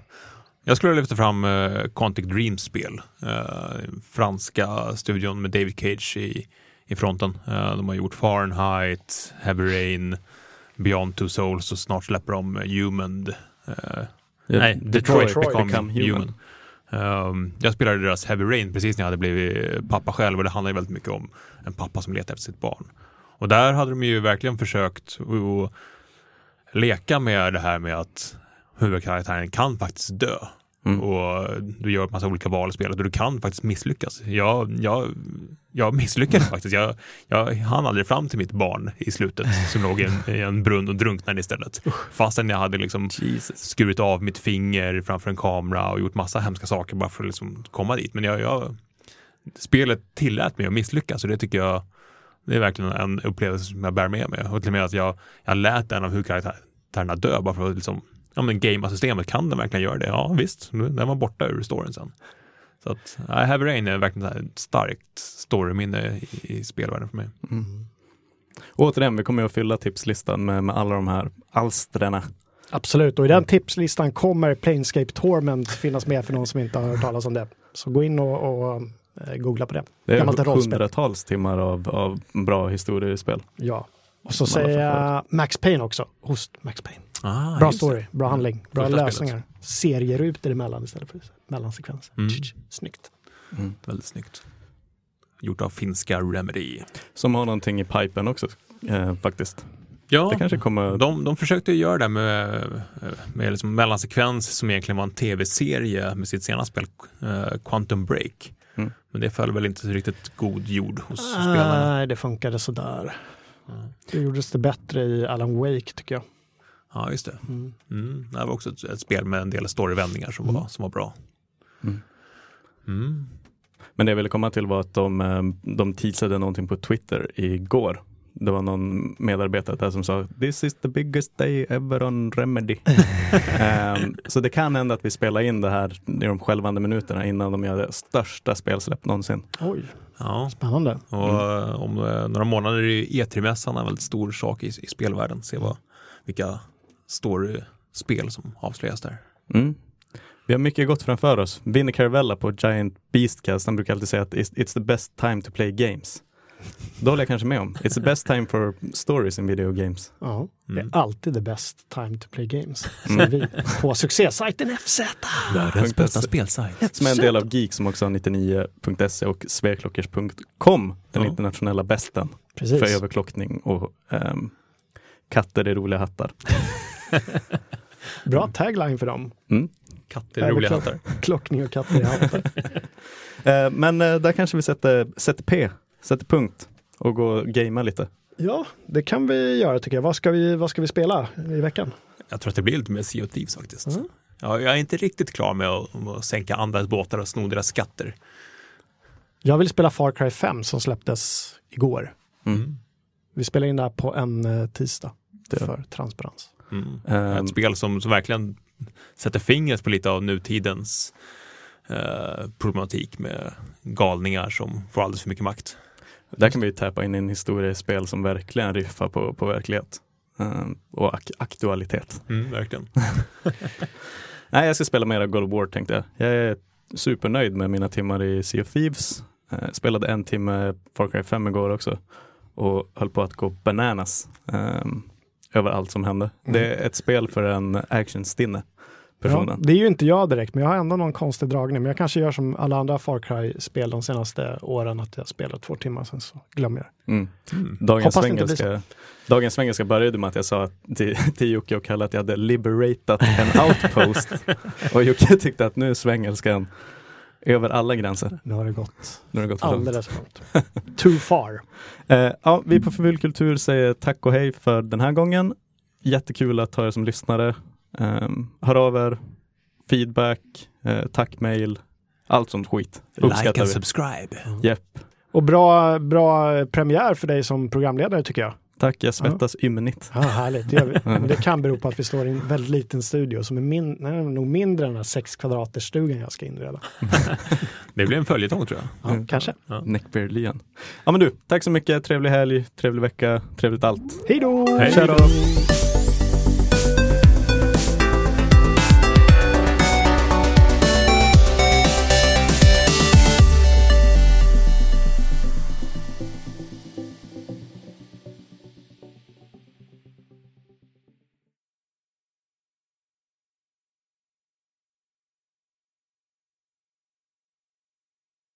Jag skulle lyfta fram uh, Quantic Dreams spel. Eh, franska studion med David Cage i, i fronten. Eh, de har gjort Fahrenheit, Heavy Rain, Beyond Two Souls och snart släpper de Human. eh, nej, Detroit, Detroit Become, Human. Ehm, jag spelade deras Heavy Rain precis när jag hade blivit pappa själv och det handlar ju väldigt mycket om en pappa som letar efter sitt barn. Och där hade de ju verkligen försökt att leka med det här med att huvudkaraktären kan faktiskt dö. Mm. Och du gör en massa olika val i spelet och du kan faktiskt misslyckas. Jag, jag, jag misslyckades faktiskt. Jag, jag hann aldrig fram till mitt barn i slutet som låg i en, i en brunn och drunknade istället. Fastän jag hade liksom Jesus. skurit av mitt finger framför en kamera och gjort massa hemska saker bara för att liksom komma dit. Men jag, jag, spelet tillät mig att misslyckas och det tycker jag det är verkligen en upplevelse som jag bär med mig. Och till och med att jag, jag lät en av huvudkaraktärerna dö bara för att liksom, ja men gamea systemet, kan den verkligen göra det? Ja visst, den var borta ur storyn sen. Så att I Have Rain är verkligen så här ett starkt storyminne i, i spelvärlden för mig. Mm. Återigen, vi kommer att fylla tipslistan med, med alla de här alstren. Absolut, och i den tipslistan kommer Planescape Torment finnas med för någon som inte har hört talas om det. Så gå in och, och eh, googla på det. Det Gammalt är hundratals timmar av, av bra historier i spel. Ja. Och så säger jag Max Payne också. Host Max Payne. Ah, Bra just det. story, bra handling, bra Första lösningar. Serierutor emellan istället för mellansekvenser. Mm. Snyggt. Väldigt snyggt. Gjort av finska Remedy. Som har någonting i pipen också eh, faktiskt. Ja, Det kanske kommer... De, de försökte göra det med, med liksom mellansekvens som egentligen var en tv-serie med sitt senaste spel, eh, Quantum Break. Mm. Men det föll väl inte så riktigt god jord hos spelarna. Nej, det funkade sådär. Ja. Det gjordes det bättre i Alan Wake tycker jag. Ja, just det. Mm. Mm. Det här var också ett, ett spel med en del storyvändningar som, Mm. var, som var bra. Mm. Mm. Men det jag ville komma till var att de, eh, de teasade någonting på Twitter igår. Det var någon medarbetare där som sa This is the biggest day ever on Remedy. Ehm, så det kan hända att vi spelar in det här i de skälvande minuterna innan de gör det största spelsläpp någonsin. Oj, Ja, spännande. och eh, om eh, några månader är ju E3-mässan en väldigt stor sak i, i spelvärlden. Se vad, vilka story-spel som avslöjas där. Mm. Vi har mycket gott framför oss. Vinnie Caravella på Giant Beastcast, han brukar alltid säga att it's the best time to play games. Det håller jag kanske med om. It's the best time for stories in video games. Ja, det Mm. är alltid the best time to play games, Mm. säger vi på succésajten FZ. Världens bästa spelsajt. Som är en del av Geek som också har 99.se och sveklockers.com, den Ja. internationella bästen Precis. för överklockning och ehm, katter i roliga hattar. Bra tagline för dem. Mm. Katter i roliga hattar. Klockning och katter i hattar. Eh, men eh, där kanske vi sätter, sätter P, sätter punkt och går och gamea lite. Ja, det kan vi göra tycker jag. Vad ska vi, vad ska vi spela i veckan? Jag tror att det blir lite mer Sea of Thieves faktiskt. Mm. Ja, jag är inte riktigt klar med att, att sänka andras båtar och sno deras skatter. Jag vill spela Far Cry 5 som släpptes igår. Mm. Vi spelar in det här på en eh, tisdag Det- för transparens. Mm. Ehm, Ett spel som, som verkligen sätter fingret på lite av nutidens eh, problematik med galningar som får alldeles för mycket makt. Där kan vi ju täppa in i en historiespel som verkligen riffar på, på verklighet eh, och ak- aktualitet. Mm, verkligen. Nej, jag ska spela mera God of War tänkte jag. Jag är supernöjd med mina timmar i Sea of Thieves. Eh, spelade en timme Far Cry 5 igår också och höll på att gå bananas eh, över allt som hände. Mm. Det är ett spel för en actionstinne Ja, det är ju inte jag direkt, men jag har ändå någon konstig dragning. Men jag kanske gör som alla andra Far Cry-spel de senaste åren, att jag spelar två timmar, sen så glömmer jag det. Mm. Mm. Dagens, svengelska, dagens svengelska började med att jag sa till, till Jocke och Kalle att jag hade liberatat en outpost. och Jocke tyckte att nu är svengelskan över alla gränser. Nu har det gått Nu har det gått alldeles för långt. Too far. Eh, ja, vi på Förvulkultur säger tack och hej för den här gången. Jättekul att ha er som lyssnare. Um, hör av er, feedback, eh, tack mail, allt sånt skit. Like Uppskattar and vi. subscribe. Jepp. Och bra, bra premiär för dig som programledare tycker jag. Tack, jag svettas ymnigt. Ja, härligt, det kan bero på att vi står i en väldigt liten studio som är min, nej, nog mindre än den här sex kvadraters stugan jag ska inreda. Det blir en följetong tror jag. Ja, Mm. Kanske. Neckbeard-lien. Ja men du, tack så mycket, trevlig helg, trevlig vecka, trevligt allt. Hej då! Hej då!